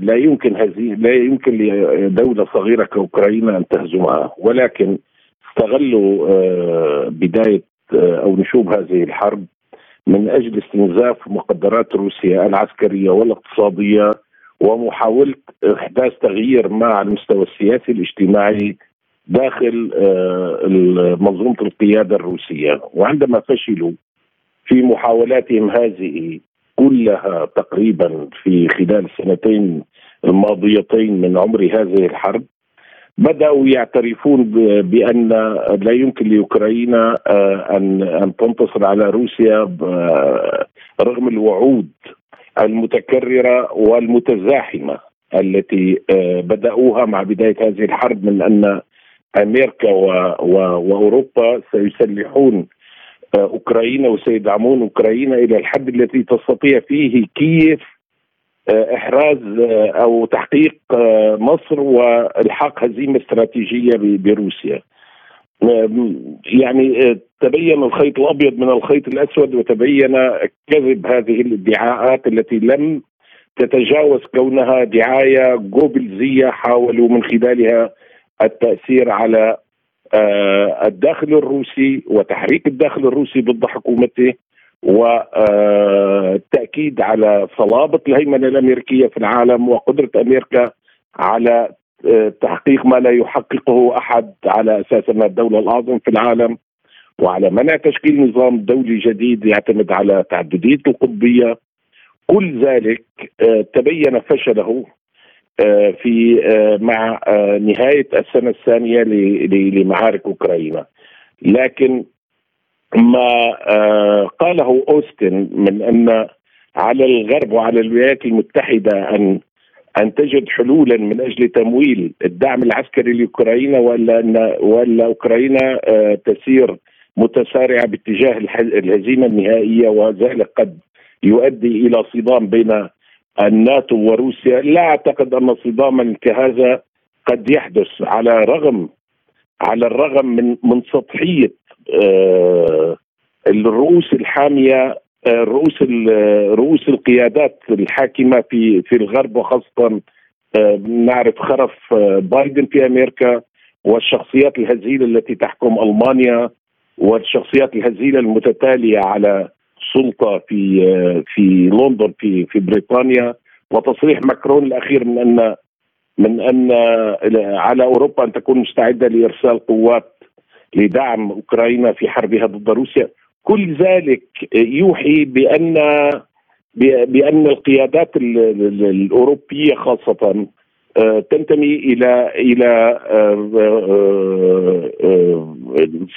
Speaker 9: لا يمكن هذه لا يمكن لدولة صغيرة كأوكرانيا أن تهزمها ولكن استغلوا بداية أو نشوب هذه الحرب من أجل استنزاف مقدرات روسيا العسكرية والاقتصادية ومحاولة إحداث تغيير مع المستوى السياسي الاجتماعي داخل آه، منظومة القيادة الروسية. وعندما فشلوا في محاولاتهم هذه كلها تقريبا في خلال السنتين الماضيتين من عمر هذه الحرب بدأوا يعترفون بأن لا يمكن لأوكرانيا آه، ان أن تنتصر على روسيا آه، رغم الوعود المتكررة والمتزاحمة التي آه، بدأوها مع بداية هذه الحرب من أن أمريكا وأوروبا سيسلحون أوكرانيا وسيدعمون أوكرانيا إلى الحد الذي تستطيع فيه كييف إحراز آه، أو تحقيق آه، مصر والحاق هزيمة استراتيجية بروسيا. يعني تبين الخيط الأبيض من الخيط الأسود وتبين كذب هذه الادعاءات التي لم تتجاوز كونها دعاية جوبلزيه حاولوا من خلالها التأثير على الداخل الروسي وتحريك الداخل الروسي ضد حكومته والتأكيد على صلابة الهيمنة الأمريكية في العالم وقدرة أمريكا على آه، تحقيق ما لا يحققه أحد على أساس انها الدولة الأعظم في العالم وعلى منع تشكيل نظام دولي جديد يعتمد على تعدديه القطبية. كل ذلك آه، تبين فشله آه، في مع نهاية السنة الثانية لمعارك أوكرانيا. لكن ما آه، قاله أوستن من أن على الغرب وعلى الولايات المتحدة أن أن تجد حلولا من أجل تمويل الدعم العسكري لأوكرانيا ولا أن ولا أوكرانيا آه، تسير متسارعة باتجاه الهزيمة النهائية وذلك قد يؤدي إلى صدام بين الناتو وروسيا. لا أعتقد أن صداما كهذا قد يحدث على رغم على الرغم من من سطحية الرؤوس الحامية آه، رؤوس رؤوس القيادات الحاكمة في في الغرب وخاصة آه، نعرف خرف بايدن في أمريكا والشخصيات الهزيلة التي تحكم ألمانيا والشخصيات الهزيلة المتتالية على سلطة في في لندن في في بريطانيا وتصريح ماكرون الأخير من أن من أن على أوروبا أن تكون مستعدة لإرسال قوات لدعم أوكرانيا في حربها ضد روسيا. كل ذلك يوحي بان بأن القيادات الأوروبية خاصة آه، تنتمي إلى إلى آه، آه،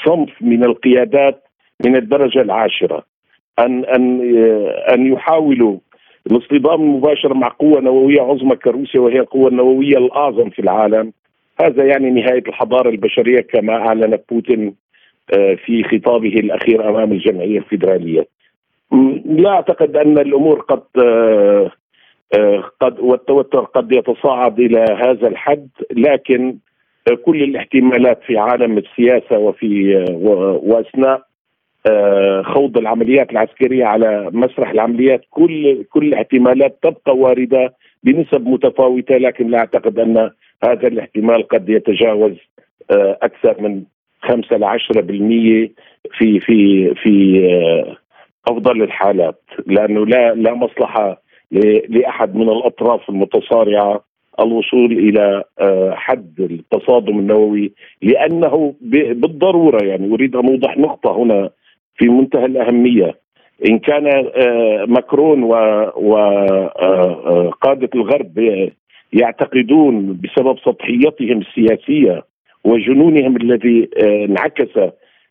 Speaker 9: صنف من القيادات من الدرجة العاشرة. ان أن أن يحاولوا الاصطدام المباشر مع قوة نووية عظمى كروسيا وهي القوة النووية الأعظم في العالم. هذا يعني نهاية الحضارة البشرية كما أعلن بوتين في خطابه الأخير أمام الجمعية الفيدرالية. لا أعتقد أن الأمور قد قد والتوتر قد يتصاعد إلى هذا الحد لكن كل الاحتمالات في عالم السياسة وفي وأثناء خوض العمليات العسكرية على مسرح العمليات كل كل الاحتمالات تبقى واردة بنسب متفاوتة لكن لا أعتقد أن هذا الاحتمال قد يتجاوز أكثر من 5 ل 10% في في في أفضل الحالات. لأنه لا لا مصلحة لأحد من الأطراف المتصارعة الوصول إلى حد التصادم النووي لأنه بالضرورة يعني أريد أن أوضح نقطة هنا في منتهى الأهمية. إن كان ماكرون وقاده الغرب يعتقدون بسبب سطحيتهم السياسية وجنونهم الذي انعكس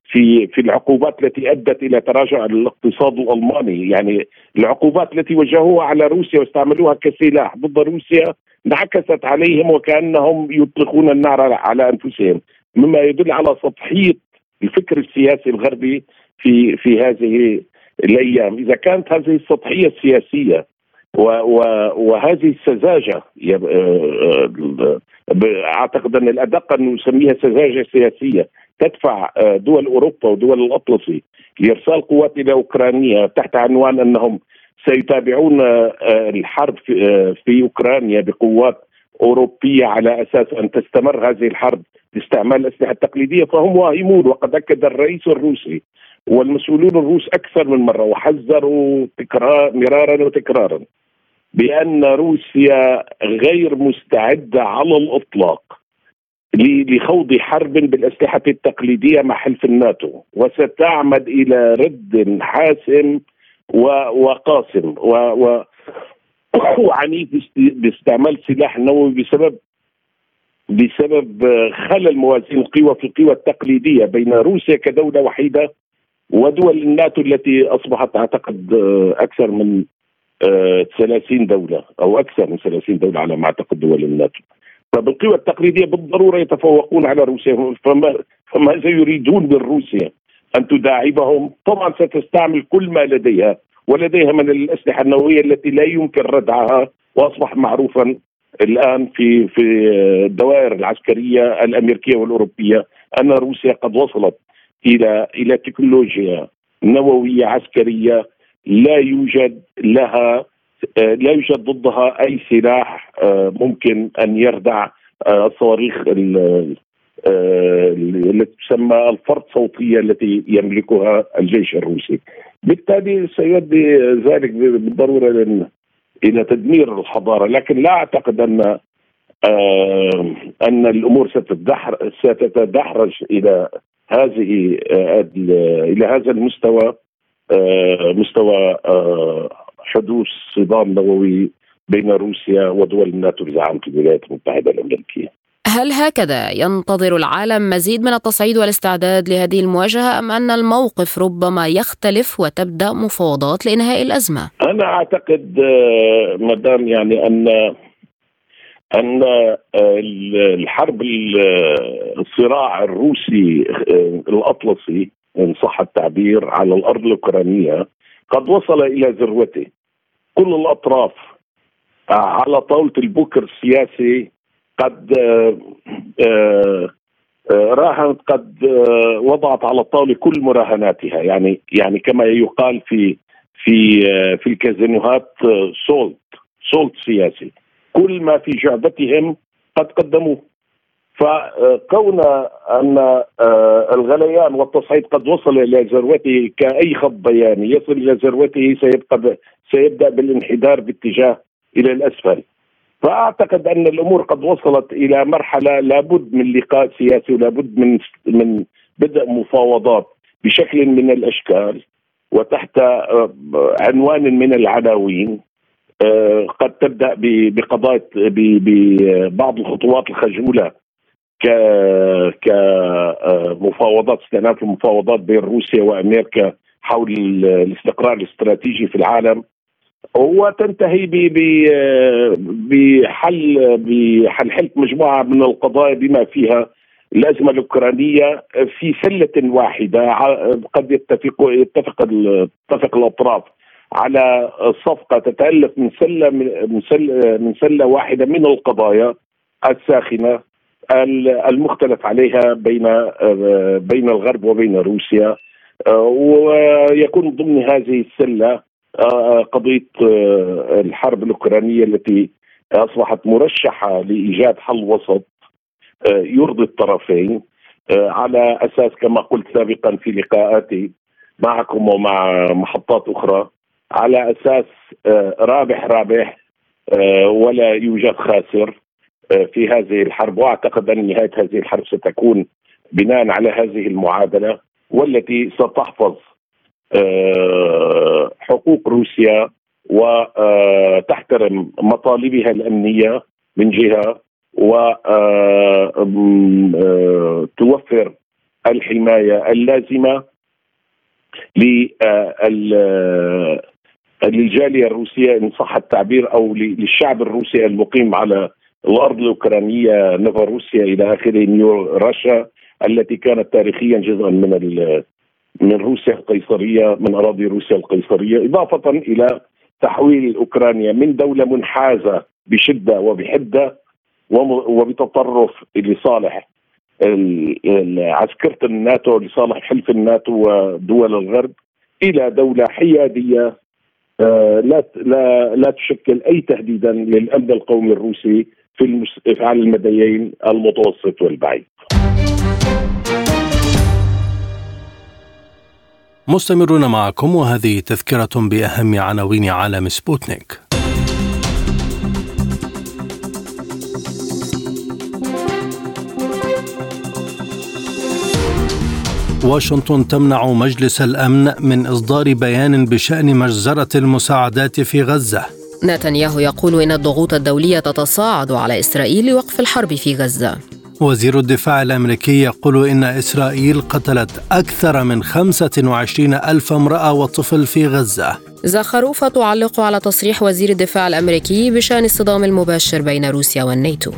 Speaker 9: في في العقوبات التي أدت إلى تراجع الاقتصاد الألماني، يعني العقوبات التي وجهوها على روسيا واستعملوها كسلاح ضد روسيا انعكست عليهم وكأنهم يطلقون النار على أنفسهم، مما يدل على سطحية الفكر السياسي الغربي في في هذه الأيام، إذا كانت هذه السطحية السياسية وهذه السذاجة أعتقد أن الأدق أن نسميها سذاجة سياسية تدفع دول أوروبا ودول الأطلسي لإرسال قوات إلى أوكرانيا تحت عنوان أنهم سيتابعون الحرب في أوكرانيا بقوات أوروبية على أساس أن تستمر هذه الحرب باستعمال الأسلحة التقليدية فهم واهمون. وقد أكد الرئيس الروسي والمسؤولون الروس أكثر من مرة وحذروا تكرار مرارا وتكرارا بأن روسيا غير مستعدة على الإطلاق لخوض حرب بالأسلحة التقليدية مع حلف الناتو. وستعمد إلى رد حاسم وقاسم و, وعنيف باستعمال سلاح نووي بسبب بسبب خلل موازين القوى في القوى التقليدية بين روسيا كدولة وحيدة ودول الناتو التي أصبحت أعتقد أكثر من 30 دولة أو أكثر من 30 دولة على ما أعتقد دول الناتو فبالقوى التقليدية بالضرورة يتفوقون على روسيا فما فماذا يريدون من روسيا؟ أن تداعبهم طبعا ستستعمل كل ما لديها ولديها من الأسلحة النووية التي لا يمكن ردعها وأصبح معروفا الآن في في الدوائر العسكرية الأمريكية والأوروبية أن روسيا قد وصلت إلى إلى تكنولوجيا نووية عسكرية لا يوجد لها لا يوجد ضدها أي سلاح ممكن أن يردع الصواريخ التي تسمى الفرد صوتية التي يملكها الجيش الروسي. بالتالي سيؤدي ذلك بالضرورة إلى تدمير الحضارة. لكن لا أعتقد أن أن الأمور ستتدحرج إلى هذه إلى هذا المستوى مستوى حدوث صدام نووي بين روسيا ودول الناتو بزعامة الولايات المتحدة الأمريكية
Speaker 4: هل هكذا ينتظر العالم مزيد من التصعيد والاستعداد لهذه المواجهة أم أن الموقف ربما يختلف وتبدأ مفاوضات لإنهاء الأزمة؟
Speaker 9: أنا أعتقد مدام يعني أن أن الحرب الصراع الروسي الأطلسي إن صح التعبير على الأرض الأوكرانية قد وصل إلى ذروته. كل الأطراف على طاولة البوكر السياسي قد راهنت قد وضعت على الطاولة كل مراهناتها. يعني يعني كما يقال في في في الكازينوهات سولت سولت سياسي. كل ما في جعبتهم قد قدموه. فكون أن الغليان والتصعيد قد وصل إلى ذروته كأي خط بياني يصل إلى ذروته سيبقى سيبدأ بالانحدار باتجاه إلى الأسفل. فأعتقد أن الأمور قد وصلت إلى مرحلة لابد من لقاء سياسي ولابد من من بدء مفاوضات بشكل من الأشكال وتحت عنوان من العناوين. قد تبدأ بقضايا ببعض الخطوات الخجولة ك كمفاوضات استئناف المفاوضات بين روسيا وأمريكا حول الاستقرار الاستراتيجي في العالم وتنتهي بحل بحل مجموعة من القضايا بما فيها الأزمة الأوكرانية في سلة واحدة قد يتفق يتفق يتفق الأطراف. على صفقة تتالف من سلة من سله من سلة واحدة من القضايا الساخنة المختلف عليها بين بين الغرب وبين روسيا. ويكون ضمن هذه السلة قضية الحرب الأوكرانية التي أصبحت مرشحة لإيجاد حل وسط يرضي الطرفين على أساس كما قلت سابقا في لقاءاتي معكم ومع محطات أخرى. على أساس رابح رابح ولا يوجد خاسر في هذه الحرب. وأعتقد أن نهاية هذه الحرب ستكون بناء على هذه المعادلة والتي ستحفظ حقوق روسيا وتحترم مطالبها الأمنية من جهة وتوفر الحماية اللازمة للجالية الروسية إن صح التعبير أو للشعب الروسي المقيم على الأرض الأوكرانية نوفاروسيا إلى آخره نيو راشا التي كانت تاريخيا جزءا من من روسيا القيصرية من أراضي روسيا القيصرية إضافة إلى تحويل أوكرانيا من دولة منحازة بشدة وبحدة وبتطرف لصالح عسكرة الناتو لصالح حلف الناتو ودول الغرب إلى دولة حيادية لا لا لا تشكل أي تهديدا للأمن القومي الروسي في على المديين المتوسط والبعيد.
Speaker 5: مستمرون معكم وهذه تذكرة بأهم عناوين عالم سبوتنيك. واشنطن تمنع مجلس الأمن من إصدار بيان بشأن مجزرة المساعدات في غزة.
Speaker 4: نتنياهو يقول إن الضغوط الدولية تتصاعد على إسرائيل لوقف الحرب في غزة.
Speaker 5: وزير الدفاع الأمريكي يقول إن إسرائيل قتلت أكثر من 25 ألف امرأة وطفل في غزة.
Speaker 4: زخروفة تعلق على تصريح وزير الدفاع الأمريكي بشأن الصدام المباشر بين روسيا والناتو.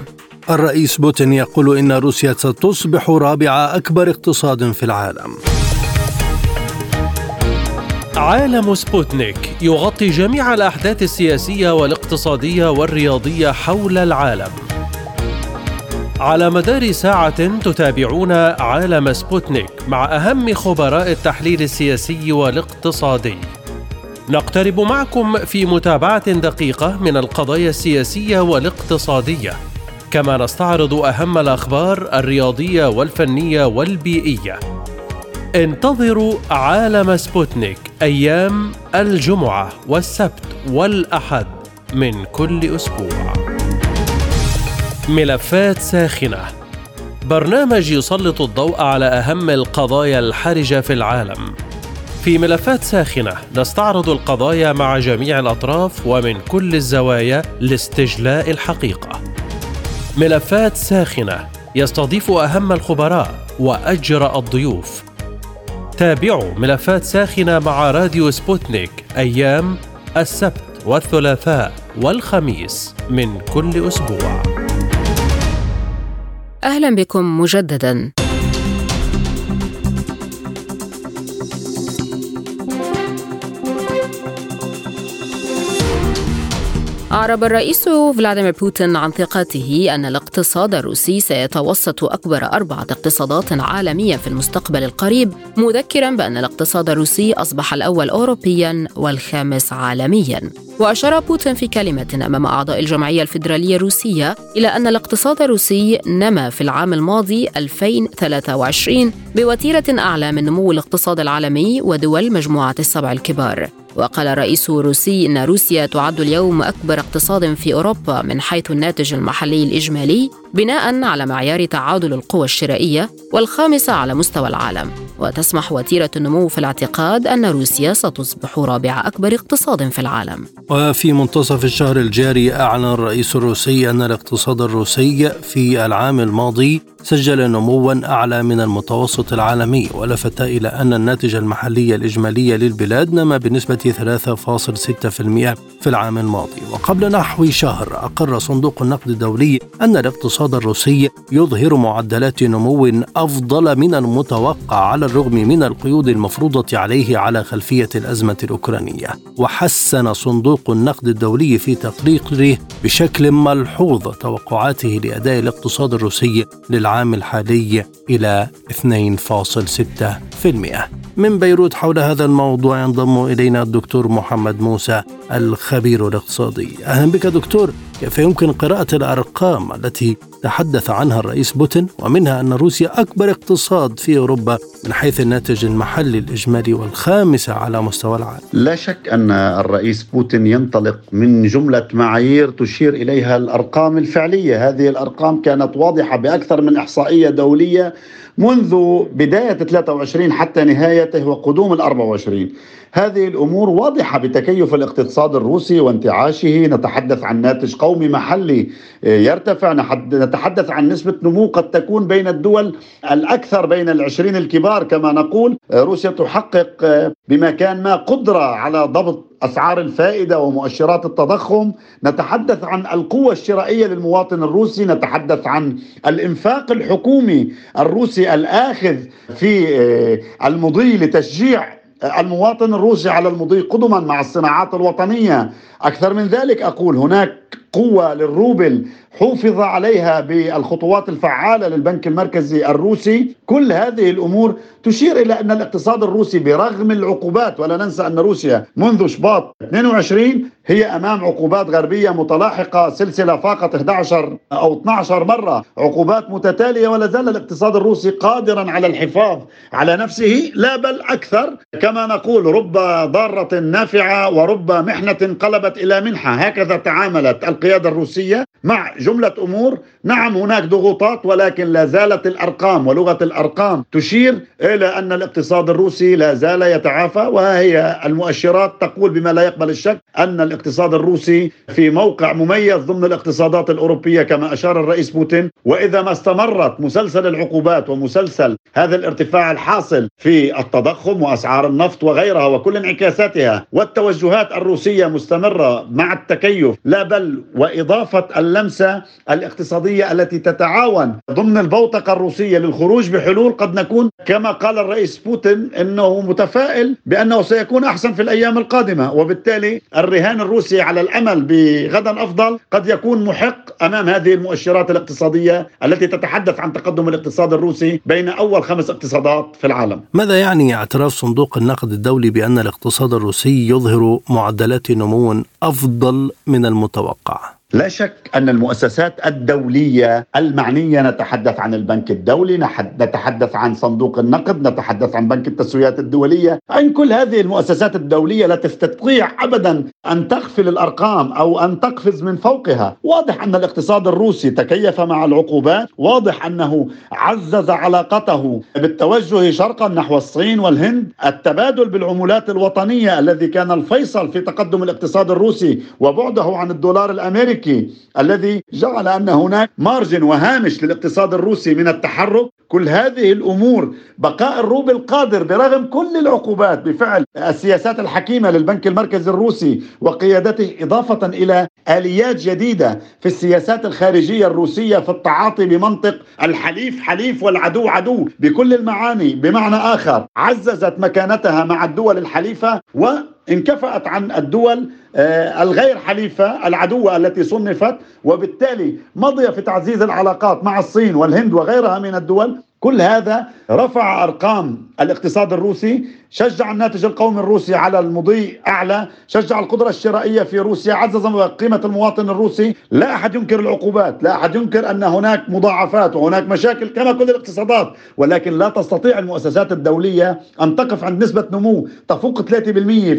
Speaker 5: الرئيس بوتين يقول إن روسيا ستصبح رابع أكبر اقتصاد في العالم.
Speaker 2: عالم سبوتنيك يغطي جميع الأحداث السياسية والاقتصادية والرياضية حول العالم. على مدار ساعة تتابعون عالم سبوتنيك مع أهم خبراء التحليل السياسي والاقتصادي. نقترب معكم في متابعة دقيقة من القضايا السياسية والاقتصادية. كما نستعرض أهم الأخبار الرياضية والفنية والبيئية. انتظروا عالم سبوتنيك أيام الجمعة والسبت والأحد من كل أسبوع. ملفات ساخنة. برنامج يسلط الضوء على أهم القضايا الحرجة في العالم. في ملفات ساخنة نستعرض القضايا مع جميع الأطراف ومن كل الزوايا لاستجلاء الحقيقة. ملفات ساخنة يستضيف أهم الخبراء وأجرأ الضيوف. تابعوا ملفات ساخنة مع راديو سبوتنيك أيام السبت والثلاثاء والخميس من كل أسبوع.
Speaker 4: أهلا بكم مجددا. أعرب الرئيس فلاديمير بوتين عن ثقته أن الاقتصاد الروسي سيتوسط أكبر أربعة اقتصادات عالمية في المستقبل القريب مذكرا بأن الاقتصاد الروسي أصبح الأول أوروبيا والخامس عالميا. وأشار بوتين في كلمة أمام أعضاء الجمعية الفيدرالية الروسية إلى أن الاقتصاد الروسي نما في العام الماضي 2023 بوتيرة أعلى من نمو الاقتصاد العالمي ودول مجموعة السبع الكبار. وقال الرئيس الروسي إن روسيا تعد اليوم أكبر اقتصاد في أوروبا من حيث الناتج المحلي الإجمالي بناء على معيار تعادل القوى الشرائية والخامسة على مستوى العالم. وتسمح وتيرة النمو في الاعتقاد أن روسيا ستصبح رابع أكبر اقتصاد في العالم.
Speaker 5: وفي منتصف الشهر الجاري أعلن الرئيس الروسي أن الاقتصاد الروسي في العام الماضي سجل نموا أعلى من المتوسط العالمي ولفت إلى أن الناتج المحلي الإجمالي للبلاد نما بنسبة 3.6% في العام الماضي. وقبل نحو شهر أقر صندوق النقد الدولي أن الاقتصاد الروسي يظهر معدلات نمو أفضل من المتوقع على الرغم من القيود المفروضة عليه على خلفية الأزمة الأوكرانية. وحسن صندوق النقد الدولي في تقريره بشكل ملحوظ توقعاته لأداء الاقتصاد الروسي للعام الحالي إلى 2.6% من بيروت حول هذا الموضوع ينضم إلينا الدكتور محمد موسى الخبير الاقتصادي. أهلا بك دكتور. كيف يمكن قراءة الأرقام التي تحدث عنها الرئيس بوتين ومنها أن روسيا أكبر اقتصاد في أوروبا من حيث الناتج المحلي الإجمالي والخامسة على مستوى العالم؟
Speaker 10: لا شك أن الرئيس بوتين ينطلق من جملة معايير تشير إليها الأرقام الفعلية. هذه الأرقام كانت واضحة بأكثر من إحصائية دولية منذ بداية 23 حتى نهايته وقدوم ال 24 هذه الأمور واضحة بتكيف الاقتصاد الروسي وانتعاشه. نتحدث عن ناتج قومي محلي آه، يرتفع. نتحدث عن نسبة نمو قد تكون بين الدول الأكثر بين العشرين الكبار كما نقول. آه، روسيا تحقق آه، بمكان ما قدرة على ضبط أسعار الفائدة ومؤشرات التضخم. نتحدث عن القوة الشرائية للمواطن الروسي. نتحدث عن الإنفاق الحكومي الروسي الآخذ في المضي لتشجيع المواطن الروسي على المضي قدما مع الصناعات الوطنية. أكثر من ذلك أقول هناك قوة للروبل حوفظ عليها بالخطوات الفعالة للبنك المركزي الروسي. كل هذه الأمور تشير إلى أن الاقتصاد الروسي برغم العقوبات ولا ننسى أن روسيا منذ شباط 22 هي أمام عقوبات غربية متلاحقة سلسلة فاقت 11 أو 12 مرة. عقوبات متتالية ولا زال الاقتصاد الروسي قادرا على الحفاظ على نفسه لا بل أكثر. كما نقول رب ضارة نافعة ورب محنة انقلبت إلى منحة. هكذا تعاملت القيادة الروسية مع جملة أمور. نعم هناك ضغوطات ولكن لا زالت الأرقام ولغة الأرقام تشير إلى أن الاقتصاد الروسي لا زال يتعافى وها هي المؤشرات تقول بما لا يقبل الشك أن الاقتصاد الروسي في موقع مميز ضمن الاقتصادات الأوروبية كما أشار الرئيس بوتين. وإذا ما استمرت مسلسل العقوبات ومسلسل هذا الارتفاع الحاصل في التضخم وأسعار النفط وغيرها وكل انعكاساتها والتوجهات الروسية مستمره مع التكيف لا بل وإضافة اللمسة الاقتصادية التي تتعاون ضمن البوتقة الروسية للخروج بحلول قد نكون كما قال الرئيس بوتين إنه متفائل بأنه سيكون أحسن في الأيام القادمة وبالتالي الرهان الروسي على الأمل بغدا أفضل قد يكون محق أمام هذه المؤشرات الاقتصادية التي تتحدث عن تقدم الاقتصاد الروسي بين أول خمس اقتصادات في العالم.
Speaker 5: ماذا يعني اعتراف صندوق النقد الدولي بأن الاقتصاد الروسي يظهر معدلات نمو أفضل من المتوقع؟
Speaker 10: لا شك أن المؤسسات الدولية المعنية نتحدث عن البنك الدولي نتحدث عن صندوق النقد نتحدث عن بنك التسويات الدولية. عن كل هذه المؤسسات الدولية لا تستطيع ابدا أن تغفل الأرقام أو أن تقفز من فوقها. واضح أن الاقتصاد الروسي تكيف مع العقوبات. واضح أنه عزز علاقته بالتوجه شرقا نحو الصين والهند. التبادل بالعملات الوطنية الذي كان الفيصل في تقدم الاقتصاد الروسي وبعده عن الدولار الأمريكي الامريكي الذي جعل أن هناك مارجن وهامش للاقتصاد الروسي من التحرك كل هذه الأمور بقاء الروبل قادر برغم كل العقوبات بفعل السياسات الحكيمة للبنك المركزي الروسي وقيادته إضافة إلى آليات جديدة في السياسات الخارجية الروسية في التعاطي بمنطق الحليف حليف والعدو عدو بكل المعاني. بمعنى آخر عززت مكانتها مع الدول الحليفة و انكفأت عن الدول آه، الغير حليفة العدوة التي صنفت وبالتالي مضي في تعزيز العلاقات مع الصين والهند وغيرها من الدول. كل هذا رفع أرقام الاقتصاد الروسي شجع الناتج القومي الروسي على المضي أعلى شجع القدرة الشرائية في روسيا عزز قيمة المواطن الروسي. لا أحد ينكر العقوبات لا أحد ينكر أن هناك مضاعفات وهناك مشاكل كما كل الاقتصادات ولكن لا تستطيع المؤسسات الدولية أن تقف عند نسبة نمو تفوق 3%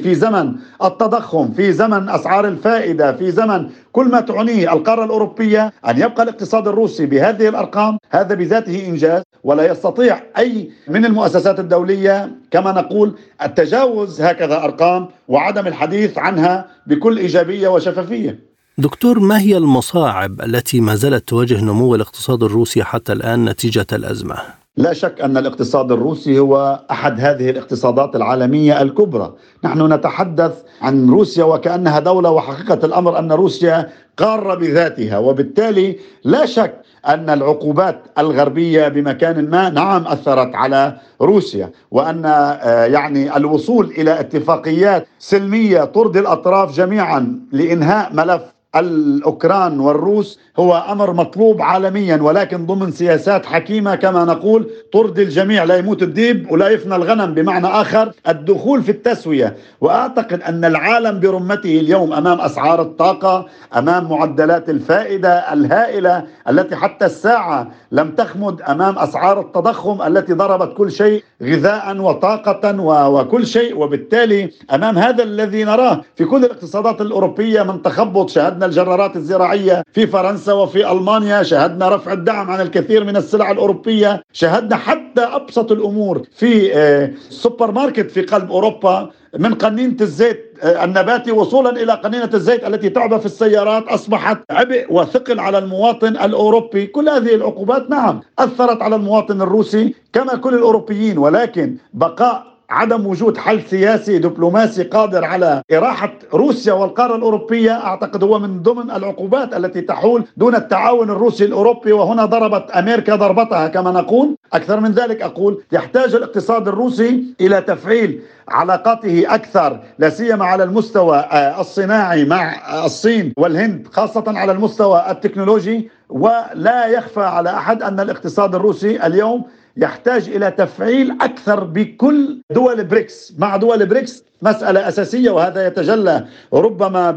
Speaker 10: في زمن التضخم في زمن أسعار الفائدة في زمن كل ما تعنيه القارة الأوروبية. أن يبقى الاقتصاد الروسي بهذه الأرقام هذا بذاته إنجاز ولا يستطيع أي من المؤسسات الدولية كما نقول التجاوز هكذا أرقام وعدم الحديث عنها بكل إيجابية وشفافية
Speaker 5: دكتور ما هي المصاعب التي ما زالت تواجه نمو الاقتصاد الروسي حتى الآن نتيجة الأزمة؟
Speaker 10: لا شك أن الاقتصاد الروسي هو أحد هذه الاقتصادات العالمية الكبرى، نحن نتحدث عن روسيا وكأنها دولة وحقيقة الأمر أن روسيا قارة بذاتها وبالتالي لا شك أن العقوبات الغربية بمكان ما نعم أثرت على روسيا وأن آه، يعني الوصول إلى اتفاقيات سلمية ترضي الأطراف جميعا لإنهاء ملف الأوكران والروس هو أمر مطلوب عالميا ولكن ضمن سياسات حكيمة كما نقول ترضي الجميع لا يموت الديب ولا يفنى الغنم. بمعنى آخر الدخول في التسوية. وأعتقد أن العالم برمته اليوم أمام أسعار الطاقة أمام معدلات الفائدة الهائلة التي حتى الساعة لم تخمد أمام أسعار التضخم التي ضربت كل شيء غذاء وطاقة وكل شيء. وبالتالي أمام هذا الذي نراه في كل الاقتصادات الأوروبية من تخبط شاهدنا الجرارات الزراعية في فرنسا وفي ألمانيا. شاهدنا رفع الدعم عن الكثير من السلع الأوروبية. شاهدنا حتى أبسط الأمور في آه، سوبر ماركت في قلب أوروبا من قنينة الزيت آه، النباتي وصولا إلى قنينة الزيت التي تعبى في السيارات. أصبحت عبء وثقل على المواطن الأوروبي. كل هذه العقوبات نعم أثرت على المواطن الروسي كما كل الأوروبيين ولكن بقاء عدم وجود حل سياسي دبلوماسي قادر على إراحة روسيا والقارة الأوروبية أعتقد هو من ضمن العقوبات التي تحول دون التعاون الروسي الأوروبي وهنا ضربت أمريكا ضربتها كما نقول. أكثر من ذلك أقول يحتاج الاقتصاد الروسي إلى تفعيل علاقاته أكثر لا سيما على المستوى آه، الصناعي مع الصين والهند خاصة على المستوى التكنولوجي. ولا يخفى على أحد أن الاقتصاد الروسي اليوم يحتاج إلى تفعيل أكثر بكل دول بريكس. مع دول بريكس مسألة أساسية وهذا يتجلى ربما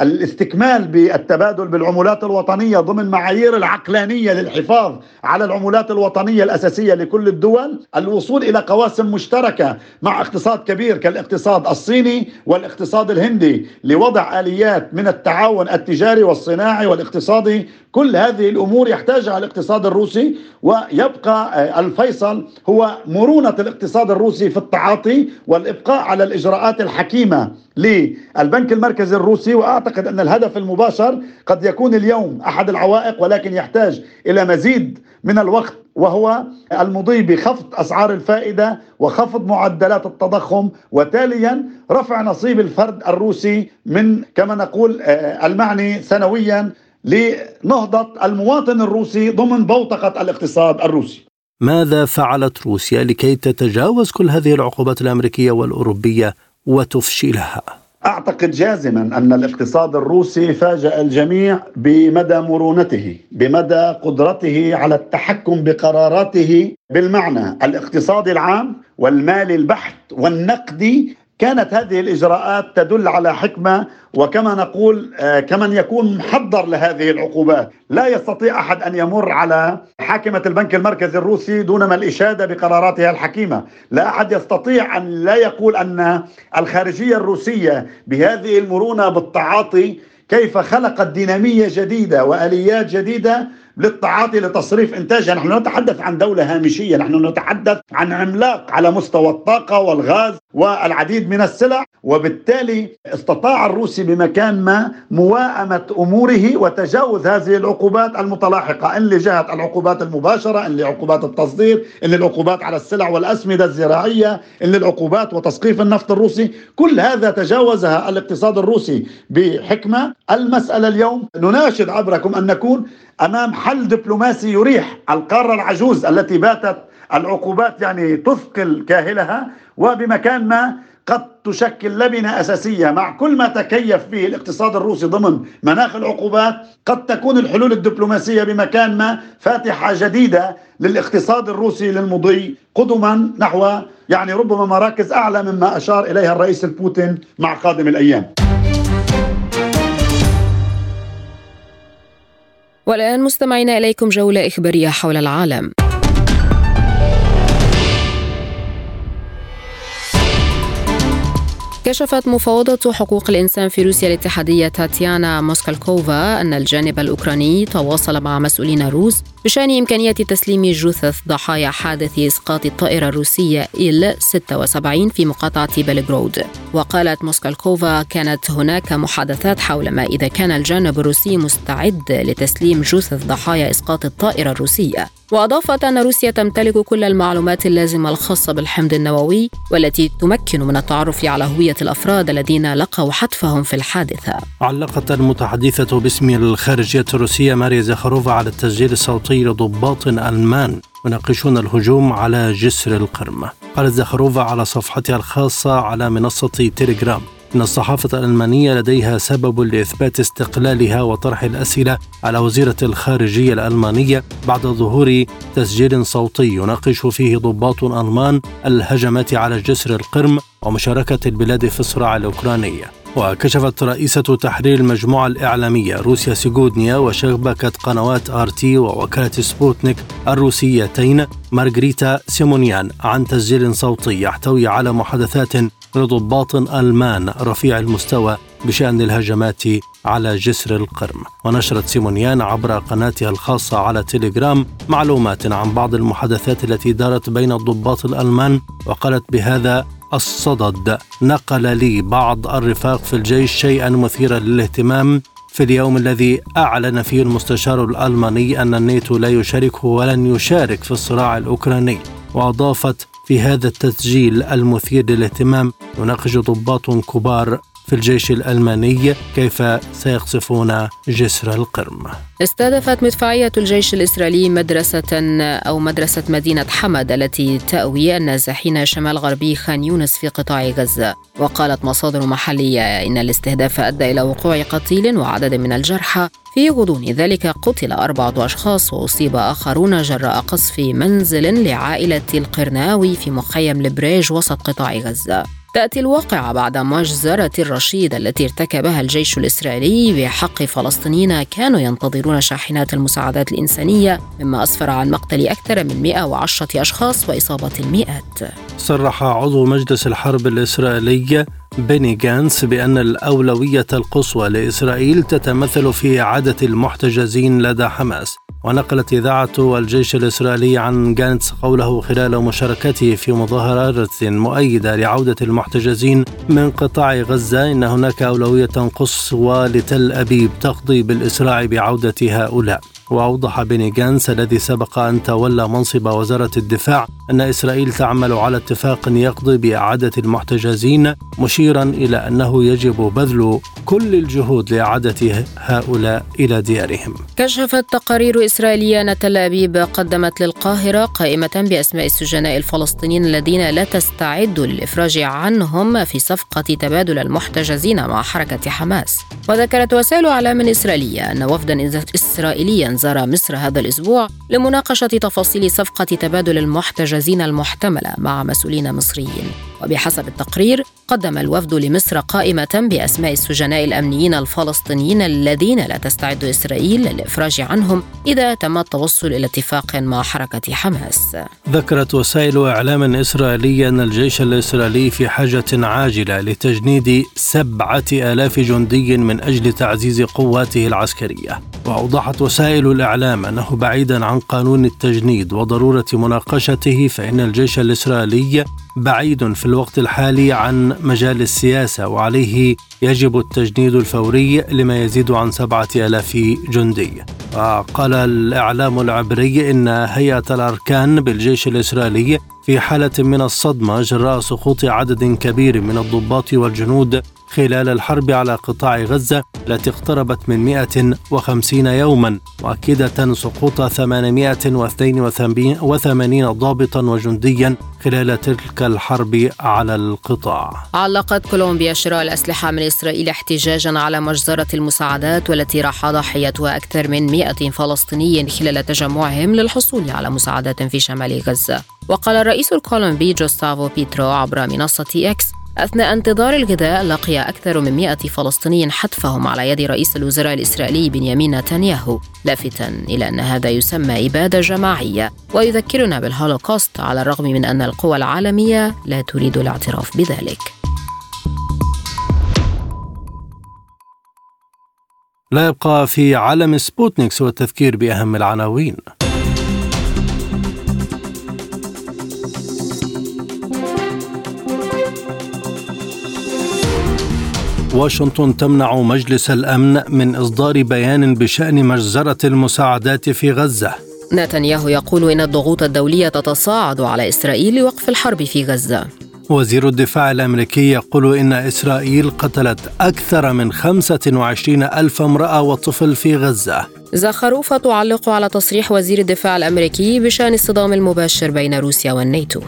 Speaker 10: الاستكمال بالتبادل بالعملات الوطنية ضمن معايير العقلانية للحفاظ على العملات الوطنية الأساسية لكل الدول الوصول إلى قواسم مشتركة مع اقتصاد كبير كالاقتصاد الصيني والاقتصاد الهندي لوضع آليات من التعاون التجاري والصناعي والاقتصادي. كل هذه الأمور يحتاجها الاقتصاد الروسي ويبقى الفيصل هو مرونة الاقتصاد الروسي في التعاطي والإبقاء على الإجراءات الحكيمة للبنك المركزي الروسي وأعتقد أن الهدف المباشر قد يكون اليوم أحد العوائق ولكن يحتاج إلى مزيد من الوقت وهو المضي بخفض أسعار الفائدة وخفض معدلات التضخم وتاليا رفع نصيب الفرد الروسي من كما نقول آه، المعني سنويا لنهضة المواطن الروسي ضمن بوتقة الاقتصاد الروسي.
Speaker 5: ماذا فعلت روسيا لكي تتجاوز كل هذه العقوبات الأمريكية والأوروبية وتفشلها.
Speaker 10: أعتقد جازما أن الاقتصاد الروسي فاجأ الجميع بمدى مرونته، بمدى قدرته على التحكم بقراراته بالمعنى. الاقتصادي العام والمالي البحت والنقدي كانت هذه الإجراءات تدل على حكمة وكما نقول آه، كمن يكون محضر لهذه العقوبات، لا يستطيع أحد أن يمر على حاكمة البنك المركزي الروسي دون ما الإشادة بقراراتها الحكيمة، لا أحد يستطيع أن لا يقول أن الخارجية الروسية بهذه المرونة بالتعاطي كيف خلقت دينامية جديدة وآليات جديدة للتعاطي لتصريف إنتاجها، نحن نتحدث عن دولة هامشية، نحن نتحدث عن عملاق على مستوى الطاقة والغاز والعديد من السلع، وبالتالي استطاع الروسي بمكان ما موائمه أموره وتجاوز هذه العقوبات المتلاحقة، إن لجهة العقوبات المباشرة، إن لعقوبات التصدير، إن للعقوبات على السلع والأسمدة الزراعية، إن للعقوبات وتسقيف النفط الروسي، كل هذا تجاوزها الاقتصاد الروسي بحكمة، المسألة اليوم نناشد عبركم أن نكون أمام حل دبلوماسي يريح القارة العجوز التي باتت العقوبات يعني تثقل كاهلها وبمكان ما قد تشكل لبنة أساسية مع كل ما تكيف به الاقتصاد الروسي ضمن مناخ العقوبات قد تكون الحلول الدبلوماسية بمكان ما فاتحة جديدة للاقتصاد الروسي للمضي قدما نحو يعني ربما مراكز أعلى مما أشار إليها الرئيس البوتين مع قادم الأيام.
Speaker 4: والآن مستمعين إليكم جولة إخبارية حول العالم. كشفت مفوضة حقوق الإنسان في روسيا الاتحادية تاتيانا موسكالكوفا أن الجانب الأوكراني تواصل مع مسؤولين روس بشأن إمكانية تسليم جثث ضحايا حادث إسقاط الطائرة الروسية إل 76 في مقاطعة بلغرود وقالت موسكالكوفا كانت هناك محادثات حول ما إذا كان الجانب الروسي مستعد لتسليم جثث ضحايا إسقاط الطائرة الروسية. وأضافت أن روسيا تمتلك كل المعلومات اللازمة الخاصة بالحمض النووي والتي تمكن من التعرف على هوية الأفراد الذين لقوا حتفهم في الحادثة.
Speaker 5: علقت المتحدثة باسم الخارجية الروسية ماريا زخروفا على التسجيل الصوتي لضباط ألمان يناقشون الهجوم على جسر القرم قالت زاخاروفا على صفحتها الخاصة على منصة تيليجرام إن الصحافة الألمانية لديها سبب لإثبات استقلالها وطرح الأسئلة على وزيرة الخارجية الألمانية بعد ظهور تسجيل صوتي يناقش فيه ضباط ألمان الهجمات على جسر القرم ومشاركة البلاد في الصراع الأوكراني. وكشفت رئيسة تحرير المجموعة الإعلامية روسيا سيغودنيا وشبكة قنوات آر تي ووكالة سبوتنيك الروسيتين مارغريتا سيمونيان عن تسجيل صوتي يحتوي على محادثات لضباط ألمان رفيع المستوى بشأن الهجمات على جسر القرم. ونشرت سيمونيان عبر قناتها الخاصة على تيليجرام معلومات عن بعض المحادثات التي دارت بين الضباط الألمان وقالت بهذا الصدد. نقل لي بعض الرفاق في الجيش شيئا مثيرا للاهتمام في اليوم الذي أعلن فيه المستشار الألماني أن الناتو لا يشارك ولن يشارك في الصراع الأوكراني. وأضافت في هذا التسجيل المثير للاهتمام يناقش ضباط كبار في الجيش الألماني كيف سيقصفون جسر القرم.
Speaker 4: استهدفت مدفعية الجيش الإسرائيلي مدرسة أو مدرسة مدينة حمد التي تأوي النازحين شمال غربي خان يونس في قطاع غزة. وقالت مصادر محلية إن الاستهداف أدى إلى وقوع قتيل وعدد من الجرحى. في غضون ذلك قتل أربعة أشخاص وأصيب آخرون جراء قصف منزل لعائلة القرناوي في مخيم البريج وسط قطاع غزة. تأتي الواقعة بعد مجزرة الرشيد التي ارتكبها الجيش الإسرائيلي بحق فلسطينيين كانوا ينتظرون شاحنات المساعدات الإنسانية مما أسفر عن مقتل أكثر من 110 أشخاص وإصابة المئات.
Speaker 5: صرح عضو مجلس الحرب الإسرائيلي بيني جانس بأن الأولوية القصوى لإسرائيل تتمثل في إعادة المحتجزين لدى حماس. ونقلت إذاعة الجيش الإسرائيلي عن جانتس قوله خلال مشاركته في مظاهرات مؤيدة لعودة المحتجزين من قطاع غزة إن هناك أولوية قصوى لتل أبيب تقضي بالإسراع بعودة هؤلاء. وأوضح بيني جانس الذي سبق أن تولى منصب وزارة الدفاع أن إسرائيل تعمل على اتفاق يقضي بإعادة المحتجزين مشيرا إلى أنه يجب بذل كل الجهود لإعادة هؤلاء إلى ديارهم.
Speaker 4: كشفت تقارير إسرائيلية أن تل أبيب قدمت للقاهرة قائمة بأسماء السجناء الفلسطينيين الذين لا تستعد للإفراج عنهم في صفقة تبادل المحتجزين مع حركة حماس. وذكرت وسائل إعلام إسرائيلية أن وفدا إسرائيليا زار مصر هذا الأسبوع لمناقشة تفاصيل صفقة تبادل المحتجزين المحتملة مع مسؤولين مصريين. وبحسب التقرير قدم الوفد لمصر قائمة بأسماء السجناء الأمنيين الفلسطينيين الذين لا تستعد إسرائيل للإفراج عنهم إذا تم التوصل إلى اتفاق مع حركة حماس.
Speaker 5: ذكرت وسائل إعلام إسرائيلية أن الجيش الإسرائيلي في حاجة عاجلة لتجنيد سبعة آلاف جندي من أجل تعزيز قواته العسكرية. وأوضحت وسائل الإعلام أنه بعيدا عن قانون التجنيد وضرورة مناقشته فإن الجيش الإسرائيلي بعيد في الوقت الحالي عن مجال السياسة وعليه يجب التجنيد الفوري لما يزيد عن سبعة آلاف جندي. وقال الإعلام العبري إن هيئة الأركان بالجيش الإسرائيلي في حالة من الصدمة جراء سقوط عدد كبير من الضباط والجنود خلال الحرب على قطاع غزة التي اقتربت من 150 يوما مؤكدة سقوط 882 ضابطا وجنديا خلال تلك الحرب على القطاع.
Speaker 4: علقت كولومبيا شراء الأسلحة من إسرائيل احتجاجا على مجزرة المساعدات والتي راح ضحيتها أكثر من 100 فلسطيني خلال تجمعهم للحصول على مساعدات في شمال غزة. وقال الرئيس الكولومبي جوستافو بيترو عبر منصة إكس أثناء انتظار الغذاء لقي أكثر من 100 فلسطيني حتفهم على يد رئيس الوزراء الإسرائيلي بنيامين نتنياهو لافتا إلى أن هذا يسمى إبادة جماعية. ويذكرنا بالهولوكوست على الرغم من أن القوى العالمية لا تريد الاعتراف بذلك.
Speaker 5: لا يبقى في عالم سبوتنيك سوى التذكير بأهم العناوين. واشنطن تمنع مجلس الأمن من إصدار بيان بشأن مجزرة المساعدات في غزة.
Speaker 4: نتنياهو يقول إن الضغوط الدولية تتصاعد على إسرائيل لوقف الحرب في غزة.
Speaker 5: وزير الدفاع الأمريكي يقول إن إسرائيل قتلت أكثر من 25 ألف امرأة وطفل في غزة.
Speaker 4: زخروفة تعلق على تصريح وزير الدفاع الأمريكي بشأن الصدام المباشر بين روسيا والناتو.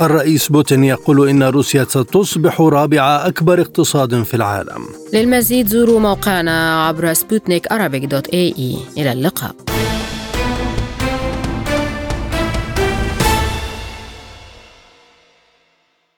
Speaker 5: الرئيس بوتين يقول إن روسيا ستصبح رابع أكبر اقتصاد في العالم.
Speaker 4: للمزيد زوروا موقعنا عبر سبوتنيك إلى اللقاء.